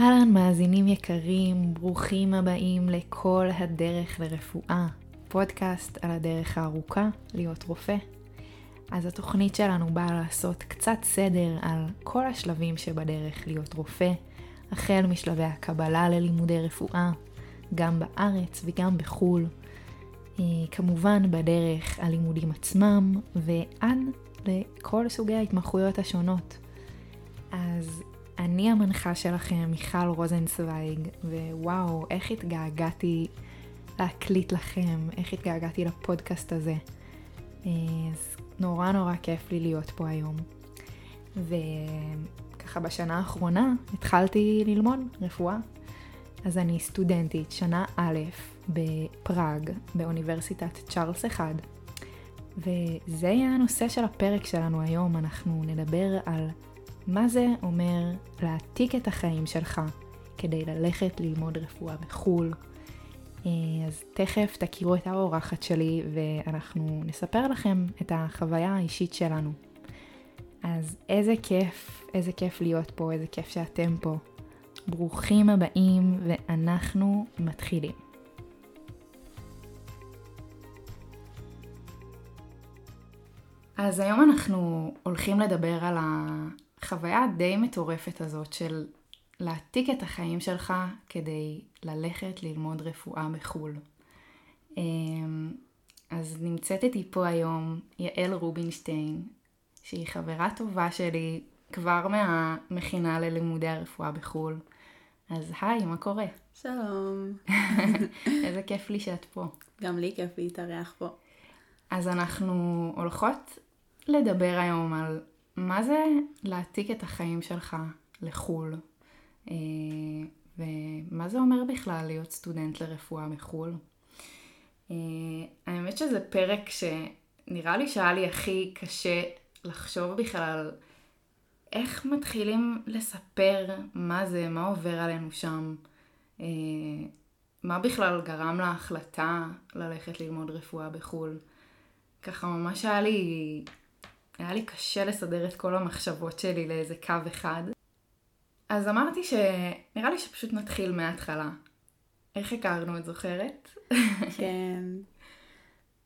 אהלן מאזינים יקרים, ברוכים הבאים לכל הדרך לרפואה, פודקאסט על הדרך הארוכה להיות רופא. אז התוכנית שלנו באה לעשות קצת סדר על כל השלבים שבדרך להיות רופא, החל משלבי הקבלה ללימודי רפואה, גם בארץ וגם בחו"ל. אה, כמובן בדרך הלימודים עצמם ועד לכל סוגי ההתמחויות השונות. אז אני המנחה שלכם, מיכל רוזנצוויג, ווואו, איך התגעגעתי להקליט לכם, איך התגעגעתי לפודקאסט הזה. אה, אז נורא נורא כיף לי להיות פה היום. וככה בשנה האחרונה התחלתי ללמוד רפואה. אז אני סטודנטית, שנה א' בפראג, באוניברסיטת צ'ארלס אחד. וזה יהיה הנושא של הפרק שלנו היום, אנחנו נדבר על מה זה אומר להעתיק את החיים שלך כדי ללכת ללמוד רפואה בחו"ל. אה, אז תכף תכירו את האורחת שלי ואנחנו נספר לכם את החוויה האישית שלנו. אז איזה כיף, איזה כיף להיות פה, איזה כיף שאתם פה. ברוכים הבאים ואנחנו מתחילים. אז היום אנחנו הולכים לדבר על החוויה הדי מטורפת הזאת של להעתיק את החיים שלך כדי ללכת ללמוד רפואה בחו"ל. אמ, אז נמצאת איתי פה היום יעל רובינשטיין, שהיא חברה טובה שלי כבר מהמכינה ללימודי הרפואה בחו"ל. אז היי, מה קורה? שלום. איזה כיף לי שאת פה. גם לי כיף להתארח פה. אז אנחנו הולכות לדבר היום על מה זה להעתיק את החיים שלך לחו"ל, אה, ומה זה אומר בכלל להיות סטודנט לרפואה מחו"ל. אה, האמת שזה פרק שנראה לי שהיה לי הכי קשה לחשוב בכלל איך מתחילים לספר מה זה, מה עובר עלינו שם, אה, מה בכלל גרם להחלטה ללכת ללמוד רפואה בחו"ל. ככה ממש היה לי היה לי קשה לסדר את כל המחשבות שלי לאיזה קו אחד. אז אמרתי שנראה לי שפשוט נתחיל מההתחלה. איך הכרנו, את זוכרת? כן.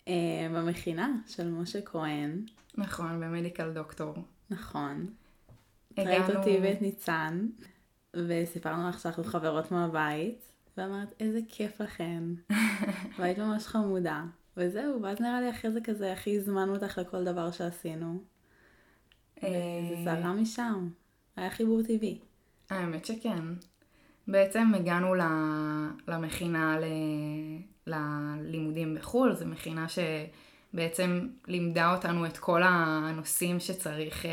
uh, במכינה של משה כהן. נכון, במדיקל דוקטור. נכון. הגענו... ראית אותי ואת ניצן, וסיפרנו לך שאנחנו חברות מהבית, ואמרת, איזה כיף לכן. והיית ממש חמודה. וזהו, ואז נראה לי אחרי זה כזה, הכי הזמנו אותך לכל דבר שעשינו. אה, זרה משם, היה חיבור טבעי. האמת שכן. בעצם הגענו למכינה ל... ללימודים בחו"ל, זו מכינה שבעצם לימדה אותנו את כל הנושאים שצריך אה,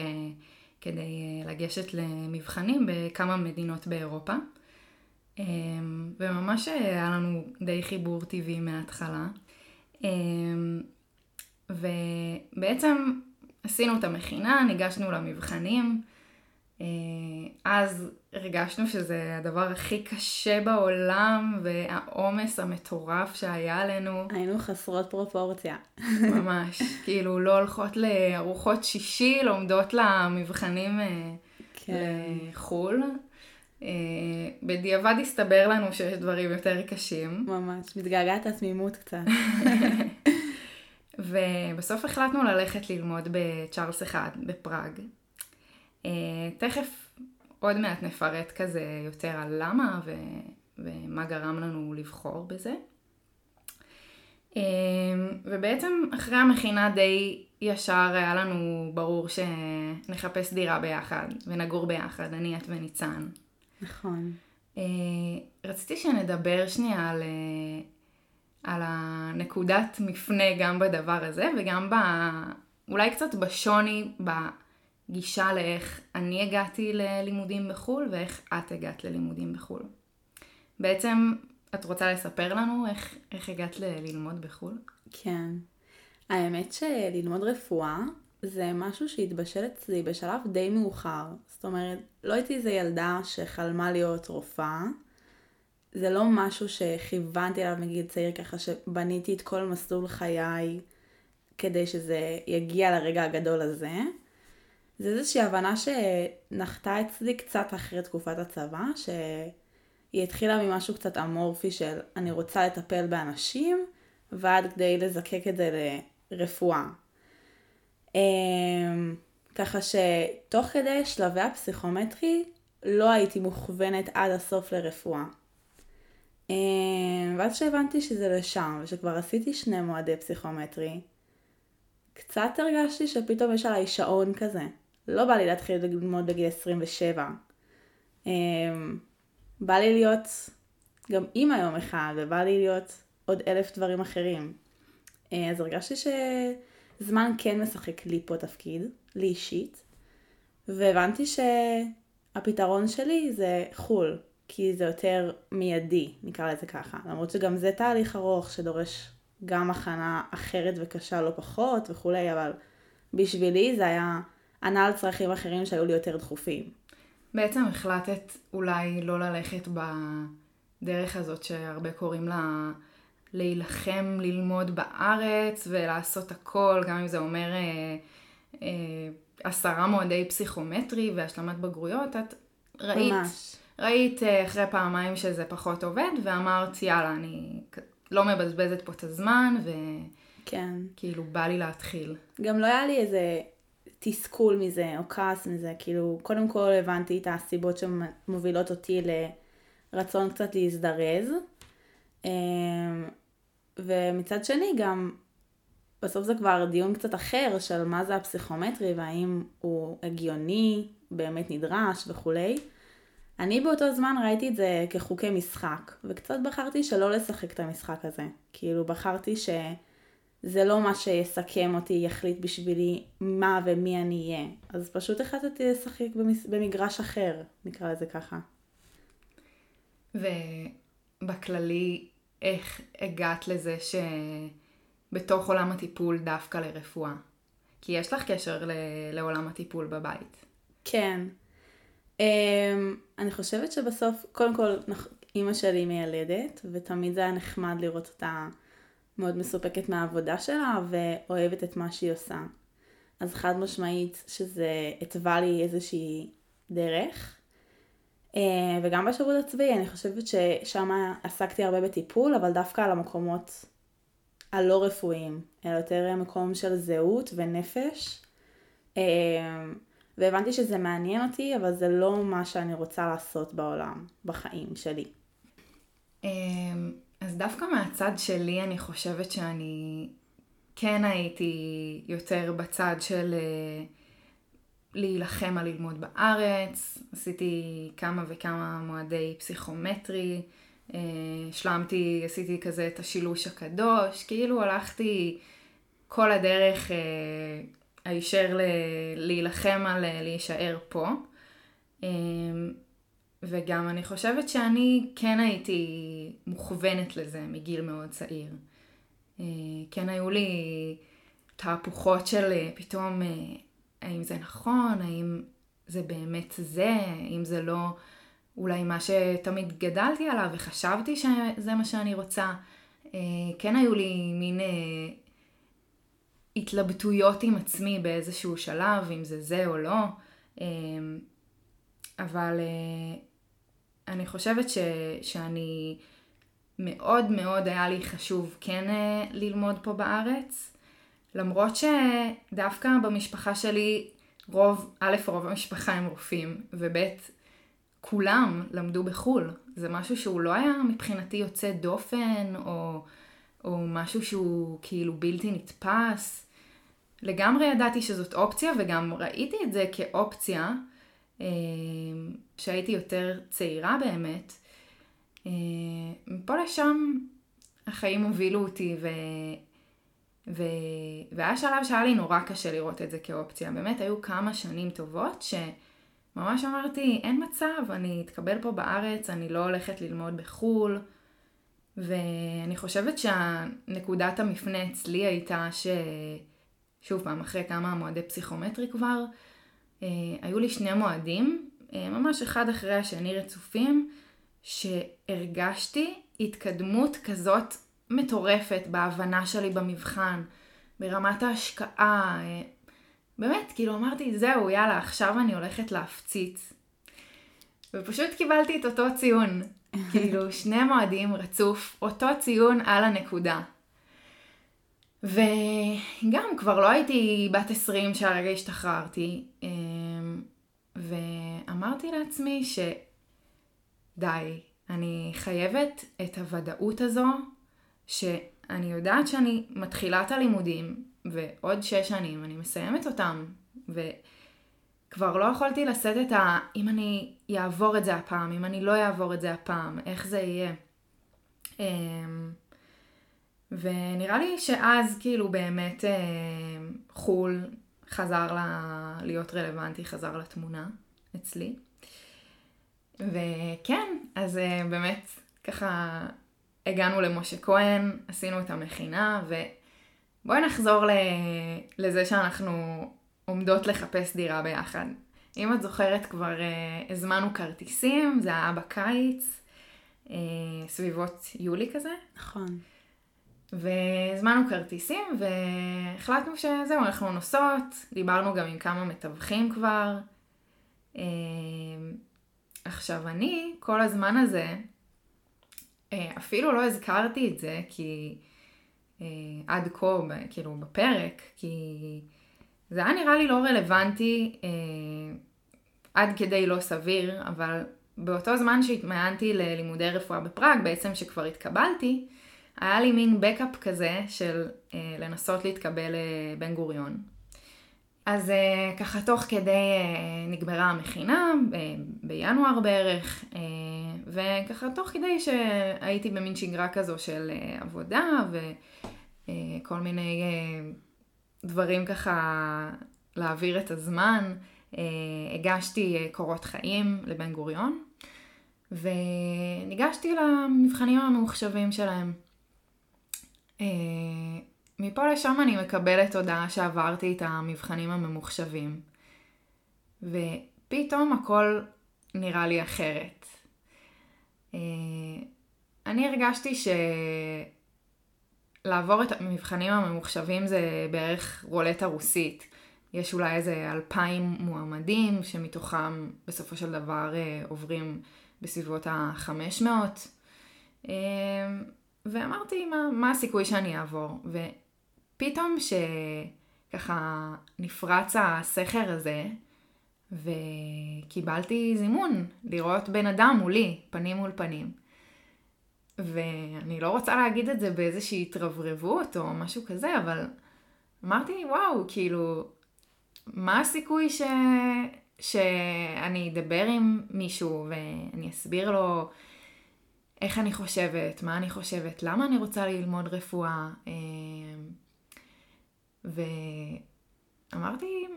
כדי אה, לגשת למבחנים בכמה מדינות באירופה. וממש היה לנו די חיבור טבעי מההתחלה. אמ, ובעצם עשינו את המכינה, ניגשנו למבחנים, אה, אז הרגשנו שזה הדבר הכי קשה בעולם והעומס המטורף שהיה עלינו. היינו חסרות פרופורציה. ממש, כאילו לא הולכות לארוחות שישי, לומדות למבחנים אה, כן. לחו"ל. אה, בדיעבד הסתבר לנו שיש דברים יותר קשים. ממש, מתגעגעת לתמימות קצת. ובסוף החלטנו ללכת ללמוד בצ'ארלס אחד, בפראג. אה, תכף עוד מעט נפרט כזה יותר על למה ו... ומה גרם לנו לבחור בזה. אה, ובעצם אחרי המכינה די ישר היה לנו ברור שנחפש דירה ביחד ונגור ביחד, אני, את וניצן. נכון. אה, רציתי שנדבר שנייה על, אה, על הנקודת מפנה גם בדבר הזה וגם ב... אולי קצת בשוני בגישה לאיך אני הגעתי ללימודים בחו"ל ואיך את הגעת ללימודים בחו"ל. בעצם את רוצה לספר לנו איך, איך הגעת ל- ללמוד בחו"ל? כן. האמת שללמוד רפואה זה משהו שהתבשל אצלי בשלב די מאוחר. זאת אומרת, לא הייתי איזה ילדה שחלמה להיות רופאה. זה לא משהו שכיוונתי אליו מגיל צעיר ככה שבניתי את כל מסלול חיי כדי שזה יגיע לרגע הגדול הזה. זה איזושהי הבנה שנחתה אצלי קצת אחרי תקופת הצבא, שהיא התחילה ממשהו קצת אמורפי של אני רוצה לטפל באנשים, ועד כדי לזקק את זה לרפואה. ככה שתוך כדי שלבי הפסיכומטרי לא הייתי מוכוונת עד הסוף לרפואה. אמ, ואז שהבנתי שזה לשם, ושכבר עשיתי שני מועדי פסיכומטרי, קצת הרגשתי שפתאום יש עליי שעון כזה. לא בא לי להתחיל ללמוד בגיל 27. אמ, בא לי להיות גם אימא יום אחד, ובא לי להיות עוד אלף דברים אחרים. אה, אז הרגשתי שזמן כן משחק לי פה תפקיד, לי אישית, והבנתי שהפתרון שלי זה חו"ל, כי זה יותר מיידי, נקרא לזה ככה. למרות שגם זה תהליך ארוך שדורש גם הכנה אחרת וקשה לא פחות וכולי, אבל בשבילי זה היה ענה על צרכים אחרים שהיו לי יותר דחופים. בעצם החלטת אולי לא ללכת בדרך הזאת שהרבה קוראים לה להילחם, ללמוד בארץ ולעשות הכל, גם אם זה אומר אה, אה, עשרה מועדי פסיכומטרי והשלמת בגרויות, את ראית, ממש. ראית אה, אחרי פעמיים שזה פחות עובד ואמרת יאללה אני לא מבזבזת פה את הזמן וכאילו כן. בא לי להתחיל. גם לא היה לי איזה תסכול מזה או כעס מזה, כאילו קודם כל הבנתי את הסיבות שמובילות אותי לרצון קצת להזדרז. ומצד שני גם, בסוף זה כבר דיון קצת אחר של מה זה הפסיכומטרי והאם הוא הגיוני, באמת נדרש וכולי. אני באותו זמן ראיתי את זה כחוקי משחק, וקצת בחרתי שלא לשחק את המשחק הזה. כאילו בחרתי ש... זה לא מה שיסכם אותי, יחליט בשבילי מה ומי אני אהיה. אז פשוט החלטתי לשחק במגרש אחר, נקרא לזה ככה. ובכללי, איך הגעת לזה שבתוך עולם הטיפול דווקא לרפואה? כי יש לך קשר ל- לעולם הטיפול בבית. כן. Um, אני חושבת שבסוף, קודם כל, אימא שלי מיילדת, ותמיד זה היה נחמד לראות אותה מאוד מסופקת מהעבודה שלה ואוהבת את מה שהיא עושה. אז חד משמעית שזה התווה לי איזושהי דרך. אה, וגם בשירות הצבאי אני חושבת ששם עסקתי הרבה בטיפול, אבל דווקא על המקומות הלא רפואיים, אלא יותר מקום של זהות ונפש. אה, והבנתי שזה מעניין אותי, אבל זה לא מה שאני רוצה לעשות בעולם, בחיים שלי. אה, אז דווקא מהצד שלי אני חושבת שאני כן הייתי יותר בצד של להילחם על ללמוד בארץ, עשיתי כמה וכמה מועדי פסיכומטרי, אה, השלמתי, עשיתי כזה את השילוש הקדוש, כאילו הלכתי כל הדרך אה, הישר להילחם על להישאר פה. וגם אני חושבת שאני כן הייתי מוכוונת לזה מגיל מאוד צעיר. אה, כן היו לי תהפוכות של אה, פתאום, אה, האם זה נכון, האם זה באמת זה, האם זה לא אולי מה שתמיד גדלתי עליו וחשבתי שזה מה שאני רוצה. כן היו לי מין התלבטויות עם עצמי באיזשהו שלב, אם זה זה או לא. אבל אני חושבת ש, שאני מאוד מאוד היה לי חשוב כן אה, ללמוד פה בארץ, למרות שדווקא במשפחה שלי רוב, א', רוב המשפחה הם רופאים, וב', כולם למדו בחו"ל. זה משהו שהוא לא היה מבחינתי יוצא דופן, או, או משהו שהוא כאילו בלתי נתפס. לגמרי ידעתי שזאת אופציה, וגם ראיתי את זה כאופציה. אמ, שהייתי יותר צעירה באמת, אמ, מפה לשם החיים הובילו אותי ו... ו... והיה שלב שהיה לי נורא קשה לראות את זה כאופציה. באמת היו כמה שנים טובות שממש אמרתי, אין מצב, אני אתקבל פה בארץ, אני לא הולכת ללמוד בחו"ל. ואני חושבת שהנקודת המפנה אצלי הייתה ש... שוב פעם, אחרי כמה מועדי פסיכומטרי כבר, אה, היו לי שני מועדים, אה, ממש אחד אחרי השני רצופים, שהרגשתי התקדמות כזאת מטורפת בהבנה שלי במבחן, ברמת ההשקעה, אה, באמת, כאילו אמרתי, זהו, יאללה, עכשיו אני הולכת להפציץ. ופשוט קיבלתי את אותו ציון. כאילו, שני מועדים רצוף, אותו ציון על הנקודה. וגם כבר לא הייתי בת 20 שהרגע השתחררתי, אמ, ואמרתי לעצמי שדי, אני חייבת את הוודאות הזו, שאני יודעת שאני מתחילה את הלימודים, ועוד שש שנים אני מסיימת אותם, וכבר לא יכולתי לשאת את ה... אם אני אעבור את זה הפעם, אם אני לא אעבור את זה הפעם, איך זה יהיה. אמ, ונראה לי שאז כאילו באמת אה, חו"ל חזר לה, להיות רלוונטי, חזר לתמונה אצלי. וכן, אז אה, באמת ככה הגענו למשה כהן, עשינו את המכינה, ובואי נחזור לזה שאנחנו עומדות לחפש דירה ביחד. אם את זוכרת, כבר אה, הזמנו כרטיסים, זה היה בקיץ, אה, סביבות יולי כזה. נכון. והזמנו כרטיסים והחלטנו שזהו, אנחנו נוסעות, דיברנו גם עם כמה מתווכים כבר. אה, עכשיו אני, כל הזמן הזה, אפילו לא הזכרתי את זה, כי אה, עד כה, כאילו בפרק, כי זה היה נראה לי לא רלוונטי עד כדי לא סביר, אבל באותו זמן שהתמיינתי ללימודי רפואה בפראג, בעצם שכבר התקבלתי, היה לי מין בקאפ כזה של אה, לנסות להתקבל לבן גוריון. אז אה, ככה תוך כדי אה, נגמרה המכינה, אה, בינואר בערך, אה, וככה תוך כדי שהייתי במין שגרה כזו של אה, עבודה וכל אה, מיני אה, דברים ככה להעביר את הזמן, הגשתי קורות חיים לבן גוריון, וניגשתי למבחנים הממוחשבים שלהם. מפה לשם אני מקבלת הודעה שעברתי את המבחנים הממוחשבים. ופתאום הכל נראה לי אחרת. אה, אני הרגשתי שלעבור את המבחנים הממוחשבים זה בערך רולטה רוסית. יש אולי איזה אלפיים מועמדים שמתוכם בסופו של דבר אה, עוברים בסביבות ה-500. ואמרתי, מה, מה הסיכוי שאני אעבור? ופתאום שככה נפרץ הסכר הזה, וקיבלתי זימון לראות בן אדם מולי, פנים מול פנים. ואני לא רוצה להגיד את זה באיזושהי התרברבות או משהו כזה, אבל אמרתי, וואו, כאילו, מה הסיכוי ש... שאני אדבר עם מישהו ואני אסביר לו איך אני חושבת, מה אני חושבת, למה אני רוצה ללמוד רפואה. אמ, ואמרתי,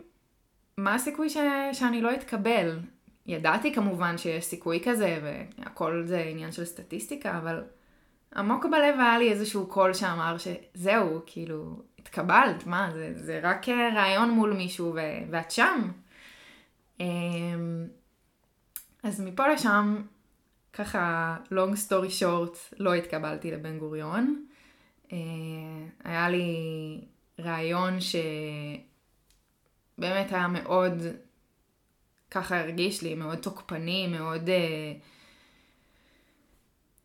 מה הסיכוי ש... שאני לא אתקבל? ידעתי כמובן שיש סיכוי כזה, והכל זה עניין של סטטיסטיקה, אבל עמוק בלב היה לי איזשהו קול שאמר שזהו, כאילו, התקבלת, מה, זה, זה רק רעיון מול מישהו ו... ואת שם. אמ, אז מפה לשם ככה, long story short, לא התקבלתי לבן גוריון. אה, היה לי רעיון שבאמת היה מאוד, ככה הרגיש לי, מאוד תוקפני, מאוד uh,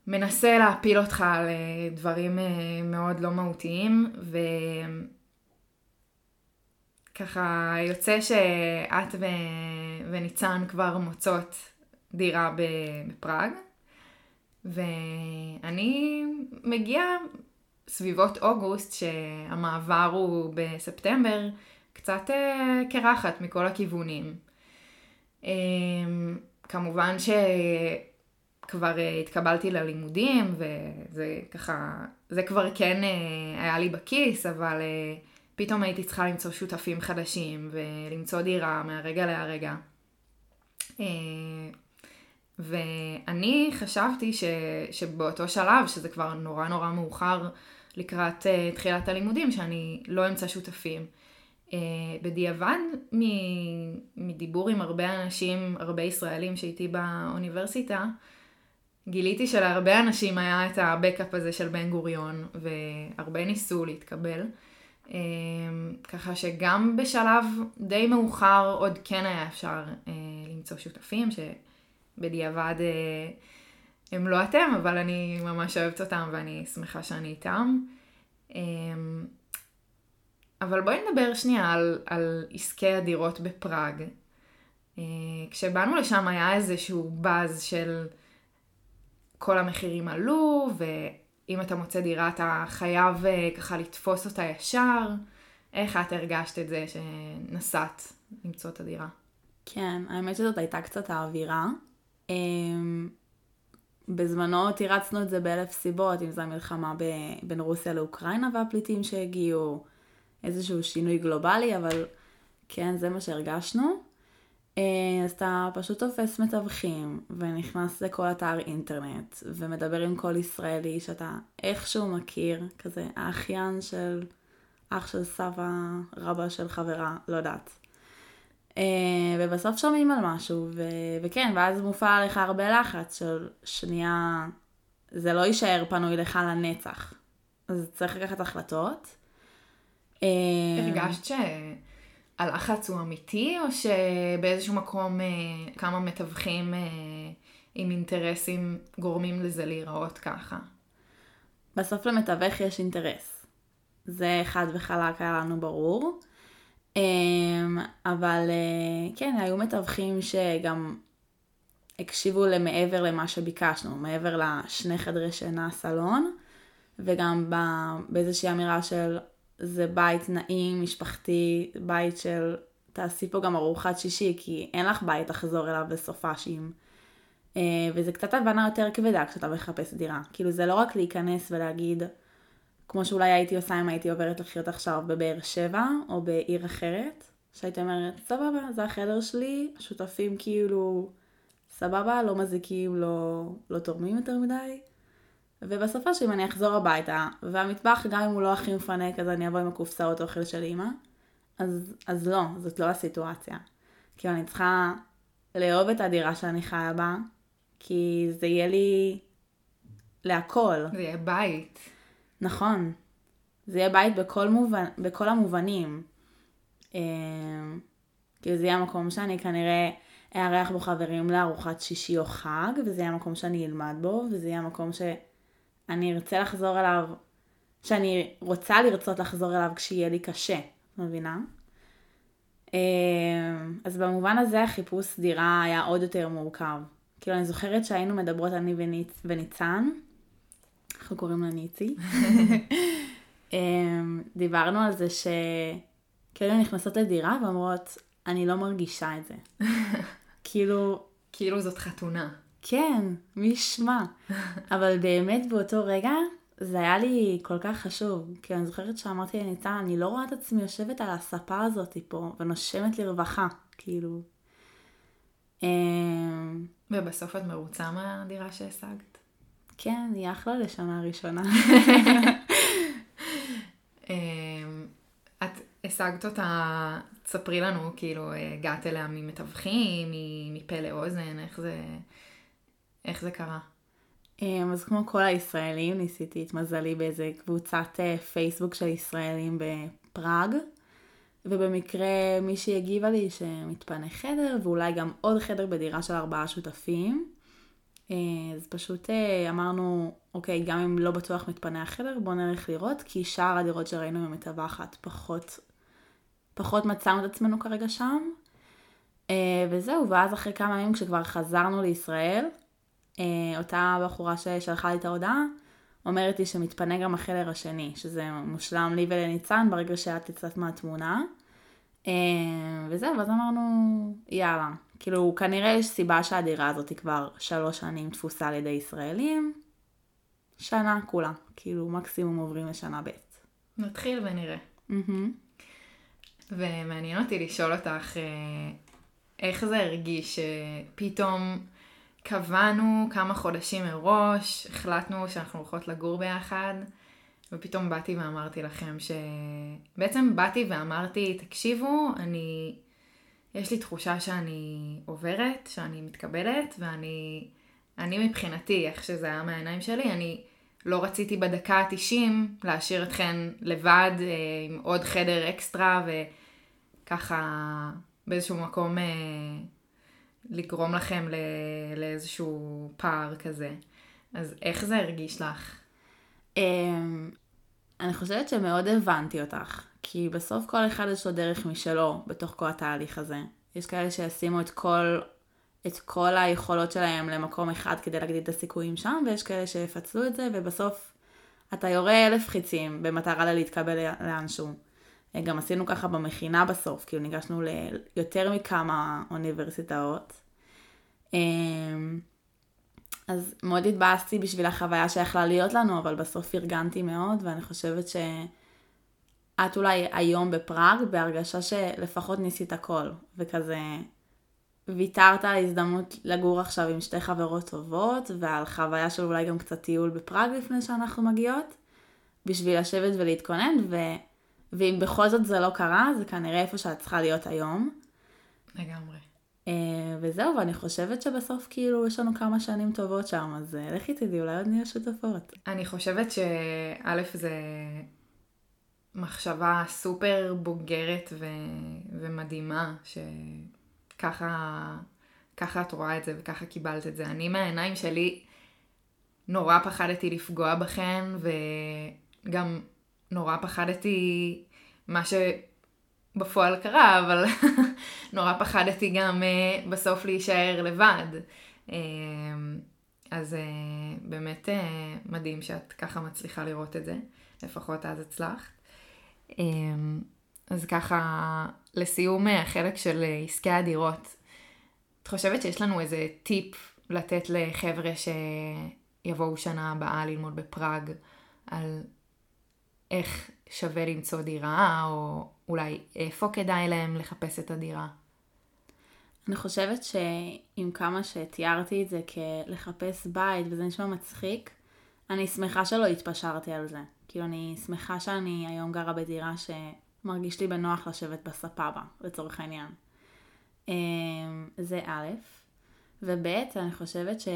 מנסה להפיל אותך על uh, דברים uh, מאוד לא מהותיים, וככה יוצא שאת ו... וניצן כבר מוצאות דירה בפראג, ואני מגיעה סביבות אוגוסט, שהמעבר הוא בספטמבר, קצת אה, קרחת מכל הכיוונים. אה, כמובן שכבר אה, התקבלתי ללימודים, וזה ככה, זה כבר כן היה לי בכיס, אבל פתאום הייתי צריכה למצוא שותפים חדשים ולמצוא דירה מהרגע להרגע. ואני חשבתי ש, שבאותו שלב, שזה כבר נורא נורא מאוחר לקראת uh, תחילת הלימודים, שאני לא אמצא שותפים. Uh, בדיעבד, מדיבור עם הרבה אנשים, הרבה ישראלים שהייתי באוניברסיטה, גיליתי שלהרבה אנשים היה את הבקאפ הזה של בן גוריון, והרבה ניסו להתקבל. Uh, ככה שגם בשלב די מאוחר עוד כן היה אפשר למצוא שותפים שבדיעבד הם לא אתם, אבל אני ממש אוהבת אותם ואני שמחה שאני איתם. אבל בואי נדבר שנייה על, על עסקי הדירות בפראג. אה, כשבאנו לשם היה איזשהו באז של כל המחירים עלו, ואם אתה מוצא דירה אתה חייב אה, ככה לתפוס אותה ישר. איך את הרגשת את זה שנסעת למצוא את הדירה? כן, האמת שזאת הייתה קצת האווירה. אמ, בזמנו תירצנו את זה באלף סיבות, אם זו המלחמה בין רוסיה לאוקראינה והפליטים שהגיעו, איזשהו שינוי גלובלי, אבל כן, זה מה שהרגשנו. אה, אז אתה פשוט תופס מתווכים, ונכנס לכל אתר אינטרנט, ומדבר עם כל ישראלי שאתה איכשהו מכיר, כזה האחיין של אח של סבא, רבא של חברה, לא יודעת. אה, ובסוף שומעים על משהו, ו... וכן, ואז מופעל עליך הרבה לחץ של שנייה, זה לא יישאר פנוי לך לנצח. אז צריך לקחת החלטות. אה, הרגשת שהלחץ הוא אמיתי, או שבאיזשהו מקום אה, כמה מתווכים אה, עם אינטרסים גורמים לזה להיראות ככה? בסוף למתווך יש אינטרס. זה חד וחלק היה לנו ברור. אבל כן, היו מתווכים שגם הקשיבו למעבר למה שביקשנו, מעבר לשני חדרי שינה סלון, וגם באיזושהי אמירה של זה בית נעים, משפחתי, בית של תעשי פה גם ארוחת שישי, כי אין לך בית לחזור אליו בסופאשים. אה, וזה קצת הבנה יותר כבדה כשאתה מחפש דירה. כאילו זה לא רק להיכנס ולהגיד, כמו שאולי הייתי עושה אם הייתי עוברת לחיות עכשיו בבאר שבע או בעיר אחרת, שהייתי אומרת, סבבה, זה החדר שלי, שותפים כאילו סבבה, לא מזיקים, לא, לא תורמים יותר מדי. ובסופו שאם אני אחזור הביתה, והמטבח גם אם הוא לא הכי מפנק, אז אני אבוא עם הקופסאות אוכל של אימא, אז, אז לא, זאת לא הסיטואציה. כאילו אני צריכה לאהוב את הדירה שאני חיה בה, כי זה יהיה לי להכל. זה יהיה בית. נכון. זה יהיה בית בכל, מובן, בכל המובנים. אה, כאילו זה יהיה המקום שאני כנראה אארח בו חברים לארוחת שישי או חג, וזה יהיה המקום שאני אלמד בו, וזה יהיה המקום ש... אני ארצה לחזור אליו, שאני רוצה לרצות לחזור אליו כשיהיה לי קשה, מבינה? אמ, אז במובן הזה החיפוש דירה היה עוד יותר מורכב. כאילו אני זוכרת שהיינו מדברות אני וניצ... וניצן, אנחנו קוראים לה ניצי, אמ, דיברנו על זה שכאילו נכנסות לדירה ואומרות, אני לא מרגישה את זה. כאילו... כאילו זאת חתונה. כן, מי ישמע. אבל באמת באותו רגע זה היה לי כל כך חשוב. כי אני זוכרת שאמרתי לניצן, אני לא רואה את עצמי יושבת על הספה הזאת פה ונושמת לרווחה, כאילו. אמ, ובסוף את מרוצה מהדירה שהשגת? כן, היא אחלה לשנה ראשונה. אמ, את השגת אותה, תספרי לנו, כאילו, הגעת אליה ממתווכים, מפה לאוזן, איך זה... איך זה קרה? אמ, אז כמו כל הישראלים, ניסיתי את מזלי באיזה קבוצת אה, פייסבוק של ישראלים בפראג, ובמקרה מישהי הגיבה לי שמתפנה חדר, ואולי גם עוד חדר בדירה של ארבעה שותפים. אה, אז פשוט אה, אמרנו, אוקיי, גם אם לא בטוח מתפנה החדר, בואו נלך לראות, כי שאר הדירות שראינו במטווחת פחות, פחות מצאנו את עצמנו כרגע שם. וזהו, ואז אחרי כמה ימים כשכבר חזרנו לישראל, אותה בחורה ששלחה לי את ההודעה, אומרת לי שמתפנה גם החדר השני, שזה מושלם לי ולניצן ברגע שאת יצאת מהתמונה. אה, וזהו, ואז אמרנו, יאללה. כאילו, כנראה יש סיבה שהדירה הזאת היא כבר שלוש שנים תפוסה על ידי ישראלים. שנה כולה. כאילו, מקסימום עוברים לשנה ב'. נתחיל ונראה. Mm-hmm. ומעניין אותי לשאול אותך, אה, איך זה הרגיש שפתאום... קבענו כמה חודשים מראש, החלטנו שאנחנו הולכות לגור ביחד, ופתאום באתי ואמרתי לכם ש... בעצם באתי ואמרתי, תקשיבו, אני... יש לי תחושה שאני עוברת, שאני מתקבלת, ואני... אני מבחינתי, איך שזה היה מהעיניים שלי, אני לא רציתי בדקה ה-90 להשאיר אתכן לבד אה, עם עוד חדר אקסטרה וככה באיזשהו מקום אה, לגרום לכם לאיזשהו פער כזה. אז איך זה הרגיש לך? אמ, אני חושבת שמאוד הבנתי אותך, כי בסוף כל אחד יש לו דרך משלו בתוך כל התהליך הזה. יש כאלה שישימו את כל, את כל היכולות שלהם למקום אחד כדי להגדיל את הסיכויים שם, ויש כאלה שיפצלו את זה, ובסוף אתה יורה אלף חיצים במטרה להתקבל לאנשהו. גם עשינו ככה במכינה בסוף, כאילו ניגשנו ליותר מכמה אוניברסיטאות. אמ, אז מאוד התבאסתי בשביל החוויה שיכלה להיות לנו, אבל בסוף ארגנתי מאוד, ואני חושבת שאת אולי היום בפראג, בהרגשה שלפחות ניסית הכל, וכזה ויתרת על הזדמנות לגור עכשיו עם שתי חברות טובות, ועל חוויה של אולי גם קצת טיול בפראג לפני שאנחנו מגיעות, בשביל לשבת ולהתכונן, ו... ואם בכל זאת זה לא קרה, זה כנראה איפה שאת צריכה להיות היום. לגמרי. Uh, וזהו, ואני חושבת שבסוף כאילו יש לנו כמה שנים טובות שם, אז uh, לכי תדעי, אולי עוד נהיה שותפות. אני חושבת שא' זה מחשבה סופר בוגרת ו... ומדהימה, שככה ככה את רואה את זה וככה קיבלת את זה. אני מהעיניים שלי נורא פחדתי לפגוע בכן, וגם נורא פחדתי מה שבפועל קרה, אבל נורא פחדתי גם uh, בסוף להישאר לבד. Uh, אז uh, באמת מדהים שאת ככה מצליחה לראות את זה, לפחות אז הצלחת. אז ככה, לסיום החלק של עסקי הדירות, את חושבת שיש לנו איזה טיפ לתת לחבר'ה שיבואו שנה הבאה ללמוד בפראג על איך שווה למצוא דירה, או אולי איפה כדאי להם לחפש את הדירה? אני חושבת שעם כמה שתיארתי את זה כלחפש בית, וזה נשמע מצחיק, אני שמחה שלא התפשרתי על זה. כאילו, אני שמחה שאני היום גרה בדירה שמרגיש לי בנוח לשבת בספאבה, לצורך העניין. אמ, זה א', וב', אני חושבת ש...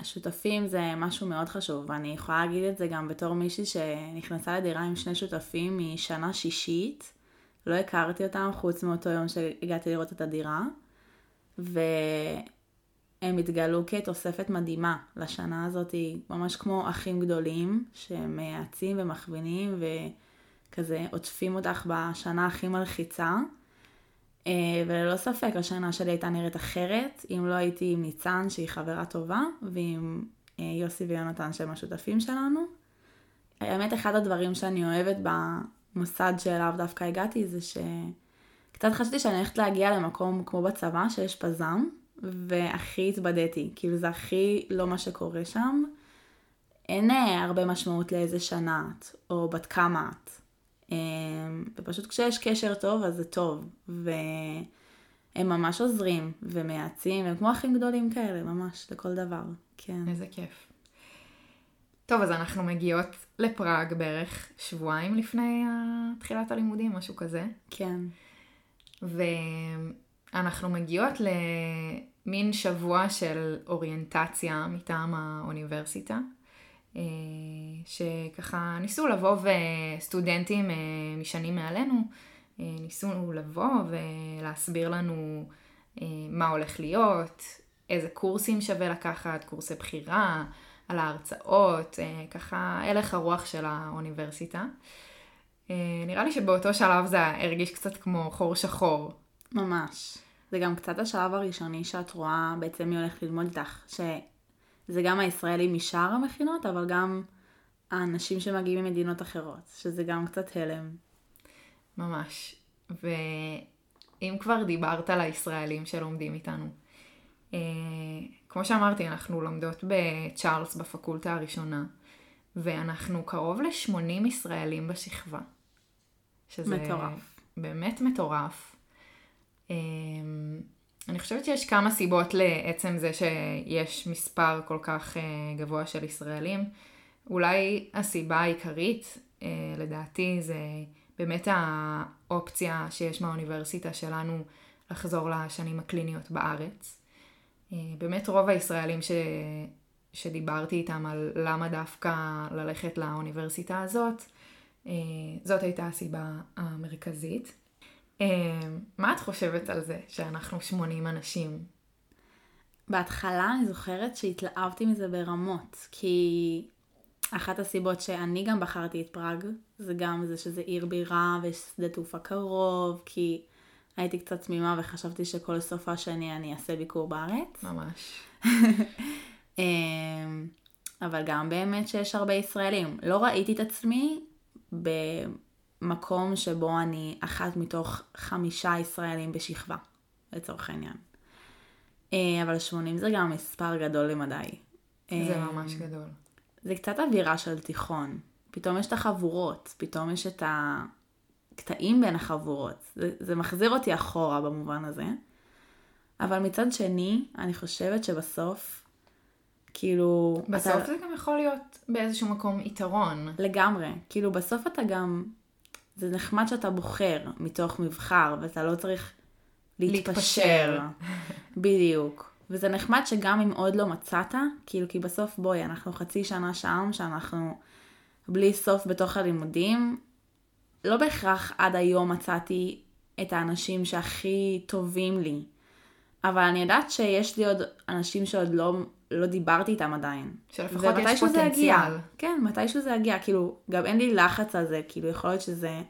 השותפים זה משהו מאוד חשוב, ואני יכולה להגיד את זה גם בתור מישהי שנכנסה לדירה עם שני שותפים משנה שישית. לא הכרתי אותם חוץ מאותו יום שהגעתי לראות את הדירה, והם התגלו כתוספת מדהימה לשנה הזאת, ממש כמו אחים גדולים, שהם מייעצים ומכווינים וכזה עוטפים אותך בשנה הכי מלחיצה. אה, וללא ספק השנה שלי הייתה נראית אחרת, אם לא הייתי עם ניצן שהיא חברה טובה, ועם אה, יוסי ויונתן שהם השותפים שלנו. האמת, אחד הדברים שאני אוהבת במוסד שאליו דווקא הגעתי זה שקצת חשבתי שאני הולכת להגיע למקום כמו בצבא, שיש פזם, והכי התבדיתי, כאילו זה הכי לא מה שקורה שם. אין אה, הרבה משמעות לאיזה שנה את, או בת כמה את. אמ, ופשוט כשיש קשר טוב אז זה טוב. והם ממש עוזרים ומייעצים, הם כמו אחים גדולים כאלה, ממש, לכל דבר. כן. איזה כיף. טוב, אז אנחנו מגיעות לפראג בערך שבועיים לפני תחילת הלימודים, משהו כזה. כן. ואנחנו מגיעות למין שבוע של אוריינטציה מטעם האוניברסיטה. אה, שככה ניסו לבוא וסטודנטים אה, משנים מעלינו, אה, ניסו לבוא ולהסביר לנו מה הולך להיות, איזה קורסים שווה לקחת, קורסי בחירה, על ההרצאות, ככה הלך הרוח של האוניברסיטה. נראה לי שבאותו שלב זה הרגיש קצת כמו חור שחור. ממש. זה גם קצת השלב הראשוני שאת רואה בעצם מי הולך ללמוד איתך, זה גם הישראלים משאר המכינות, אבל גם האנשים שמגיעים ממדינות אחרות, שזה גם קצת הלם. ממש. ואם כבר דיברת על הישראלים שלומדים איתנו, אה, כמו שאמרתי, אנחנו לומדות בצ'ארלס בפקולטה הראשונה, ואנחנו קרוב ל-80 ישראלים בשכבה. שזה מטורף. באמת מטורף. אה, אני חושבת שיש כמה סיבות לעצם זה שיש מספר כל כך uh, גבוה של ישראלים. אולי הסיבה העיקרית, uh, לדעתי, זה באמת האופציה שיש מהאוניברסיטה שלנו לחזור לשנים הקליניות בארץ. Uh, באמת רוב הישראלים ש... שדיברתי איתם על למה דווקא ללכת לאוניברסיטה הזאת, אה, זאת הייתה הסיבה המרכזית. אה, מה את חושבת על זה שאנחנו 80 אנשים? בהתחלה אני זוכרת שהתלהבתי מזה ברמות, כי אחת הסיבות שאני גם בחרתי את פראג, זה גם זה שזה עיר בירה ויש שדה תעופה קרוב, כי הייתי קצת תמימה וחשבתי שכל סוף השני אני אעשה ביקור בארץ. ממש. אמ, אבל גם באמת שיש הרבה ישראלים. לא ראיתי את עצמי במקום שבו אני אחת מתוך חמישה ישראלים בשכבה, לצורך העניין. אה, אבל 80 זה גם מספר גדול למדי. זה אה, ממש גדול. זה קצת אווירה של תיכון. פתאום יש את החבורות, פתאום יש את הקטעים בין החבורות. זה, זה מחזיר אותי אחורה במובן הזה. אבל מצד שני, אני חושבת שבסוף, כאילו... בסוף אתה... זה גם יכול להיות באיזשהו מקום יתרון. לגמרי. כאילו, בסוף אתה גם... זה נחמד שאתה בוחר מתוך מבחר, ואתה לא צריך להתפשר. בדיוק. וזה נחמד שגם אם עוד לא מצאת, כאילו, כי בסוף בואי, אנחנו חצי שנה שם, שאנחנו בלי סוף בתוך הלימודים. לא בהכרח עד היום מצאתי את האנשים שהכי טובים לי. אבל אני יודעת שיש לי עוד אנשים שעוד לא, לא דיברתי איתם עדיין. שלפחות יש פוטנציאל. יגיע. כן, מתישהו זה יגיע. כאילו, גם אין לי לחץ על זה, כאילו, יכול להיות שזה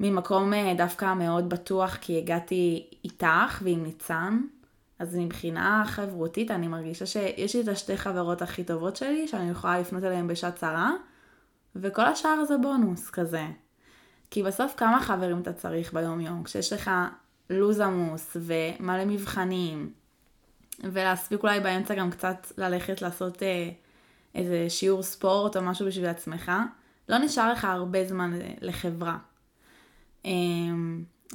ממקום אה, דווקא מאוד בטוח, כי הגעתי איתך ועם ניצן. אז מבחינה חברותית אני מרגישה שיש לי את השתי חברות הכי טובות שלי, שאני יכולה לפנות אליהן בשעת צרה, וכל השאר זה בונוס כזה. כי בסוף כמה חברים אתה צריך ביום יום, כשיש לך לו"ז עמוס ומלא מבחנים, ולהספיק אולי באמצע גם קצת ללכת לעשות אה, איזה שיעור ספורט או משהו בשביל עצמך, לא נשאר לך הרבה זמן לחברה. אה,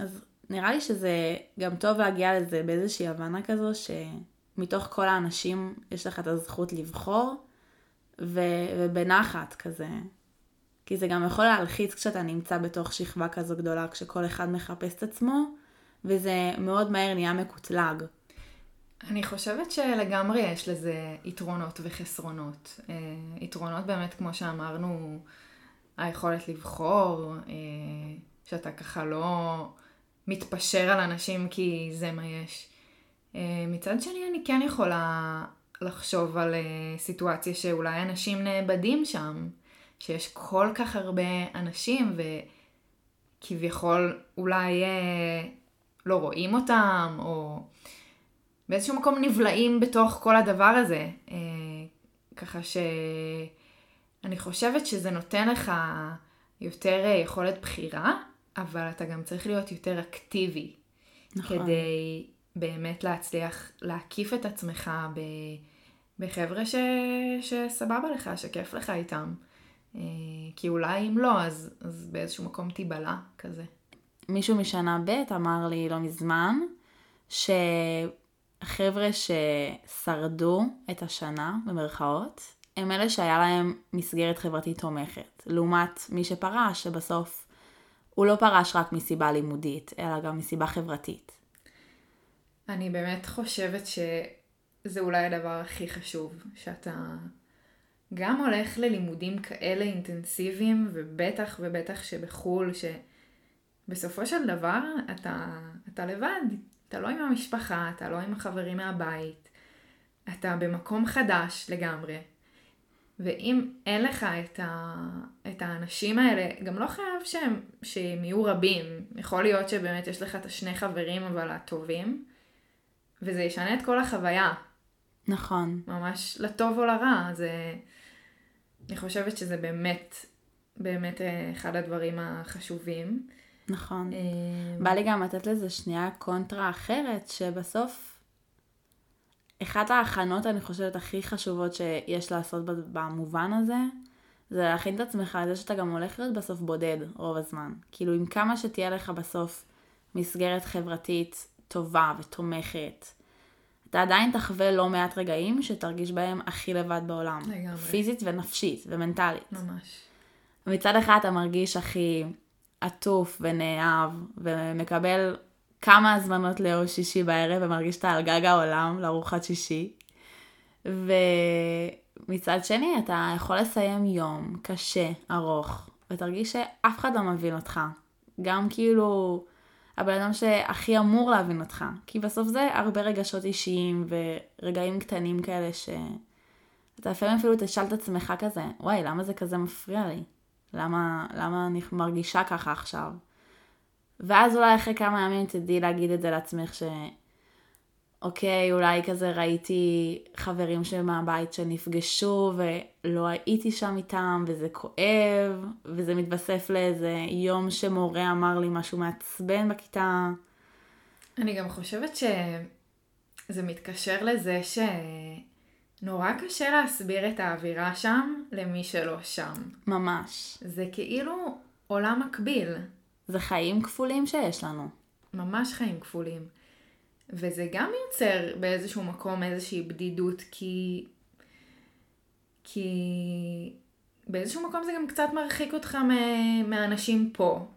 אז נראה לי שזה גם טוב להגיע לזה באיזושהי הבנה כזו שמתוך כל האנשים יש לך את הזכות לבחור ו- ובנחת כזה. כי זה גם יכול להלחיץ כשאתה נמצא בתוך שכבה כזו גדולה, כשכל אחד מחפש את עצמו, וזה מאוד מהר נהיה מקוטלג. אני חושבת שלגמרי יש לזה יתרונות וחסרונות. אה, יתרונות באמת, כמו שאמרנו, היכולת לבחור, אה, שאתה ככה לא מתפשר על אנשים כי זה מה יש. אה, מצד שני, אני כן יכולה לחשוב על סיטואציה שאולי אנשים נאבדים שם, שיש כל כך הרבה אנשים וכביכול אולי לא רואים אותם, או באיזשהו מקום נבלעים בתוך כל הדבר הזה. ככה שאני חושבת שזה נותן לך יותר יכולת בחירה, אבל אתה גם צריך להיות יותר אקטיבי. נכון. כדי באמת להצליח להקיף את עצמך ב... בחבר'ה ש... שסבבה לך, שכיף לך איתם. אה, כי אולי אם לא, אז, אז באיזשהו מקום תיבלע כזה. מישהו משנה ב' אמר לי לא מזמן, שחבר'ה ששרדו את השנה, במרכאות, הם אלה שהיה להם מסגרת חברתית תומכת. לעומת מי שפרש, שבסוף הוא לא פרש רק מסיבה לימודית, אלא גם מסיבה חברתית. אני באמת חושבת שזה אולי הדבר הכי חשוב, שאתה גם הולך ללימודים כאלה אינטנסיביים, ובטח ובטח שבחו"ל, שבסופו של דבר אתה, אתה לבד, אתה לא עם המשפחה, אתה לא עם החברים מהבית, אתה במקום חדש לגמרי. ואם אין לך את, ה, את האנשים האלה, גם לא חייב שהם, שהם יהיו רבים. יכול להיות שבאמת יש לך את השני חברים אבל הטובים, וזה ישנה את כל החוויה. נכון. ממש לטוב או לרע. זה... אני חושבת שזה באמת, באמת אה, אחד הדברים החשובים. נכון. אה, בא לי גם לתת לזה שנייה קונטרה אחרת, שבסוף אחת ההכנות, אני חושבת, הכי חשובות שיש לעשות במובן הזה, זה להכין את עצמך לזה שאתה גם הולך להיות בסוף בודד רוב הזמן. כאילו, עם כמה שתהיה לך בסוף מסגרת חברתית טובה ותומכת, אתה עדיין תחווה לא מעט רגעים שתרגיש בהם הכי לבד בעולם. לגמרי. פיזית ונפשית ומנטלית. ממש. מצד אחד אתה מרגיש הכי עטוף ונאהב ומקבל כמה הזמנות ליום שישי בערב ומרגיש שאתה על גג העולם לארוחת שישי. ומצד שני, אתה יכול לסיים יום קשה, ארוך, ותרגיש שאף אחד לא מבין אותך. גם כאילו הבן אדם שהכי אמור להבין אותך. כי בסוף זה הרבה רגשות אישיים ורגעים קטנים כאלה שאתה לפעמים אפילו תשאל את עצמך כזה, וואי, למה זה כזה מפריע לי? למה, למה אני מרגישה ככה עכשיו? ואז אולי אחרי כמה ימים תדעי להגיד את זה לעצמך ש... אוקיי, אולי כזה ראיתי חברים שלי מהבית שנפגשו ולא הייתי שם איתם וזה כואב, וזה מתווסף לאיזה יום שמורה אמר לי משהו מעצבן בכיתה. אני גם חושבת שזה מתקשר לזה שנורא קשה להסביר את האווירה שם למי שלא שם. ממש. זה כאילו עולם מקביל. זה חיים כפולים שיש לנו. ממש חיים כפולים. וזה גם יוצר באיזשהו מקום איזושהי בדידות, כי... כי באיזשהו מקום זה גם קצת מרחיק אותך מהאנשים פה,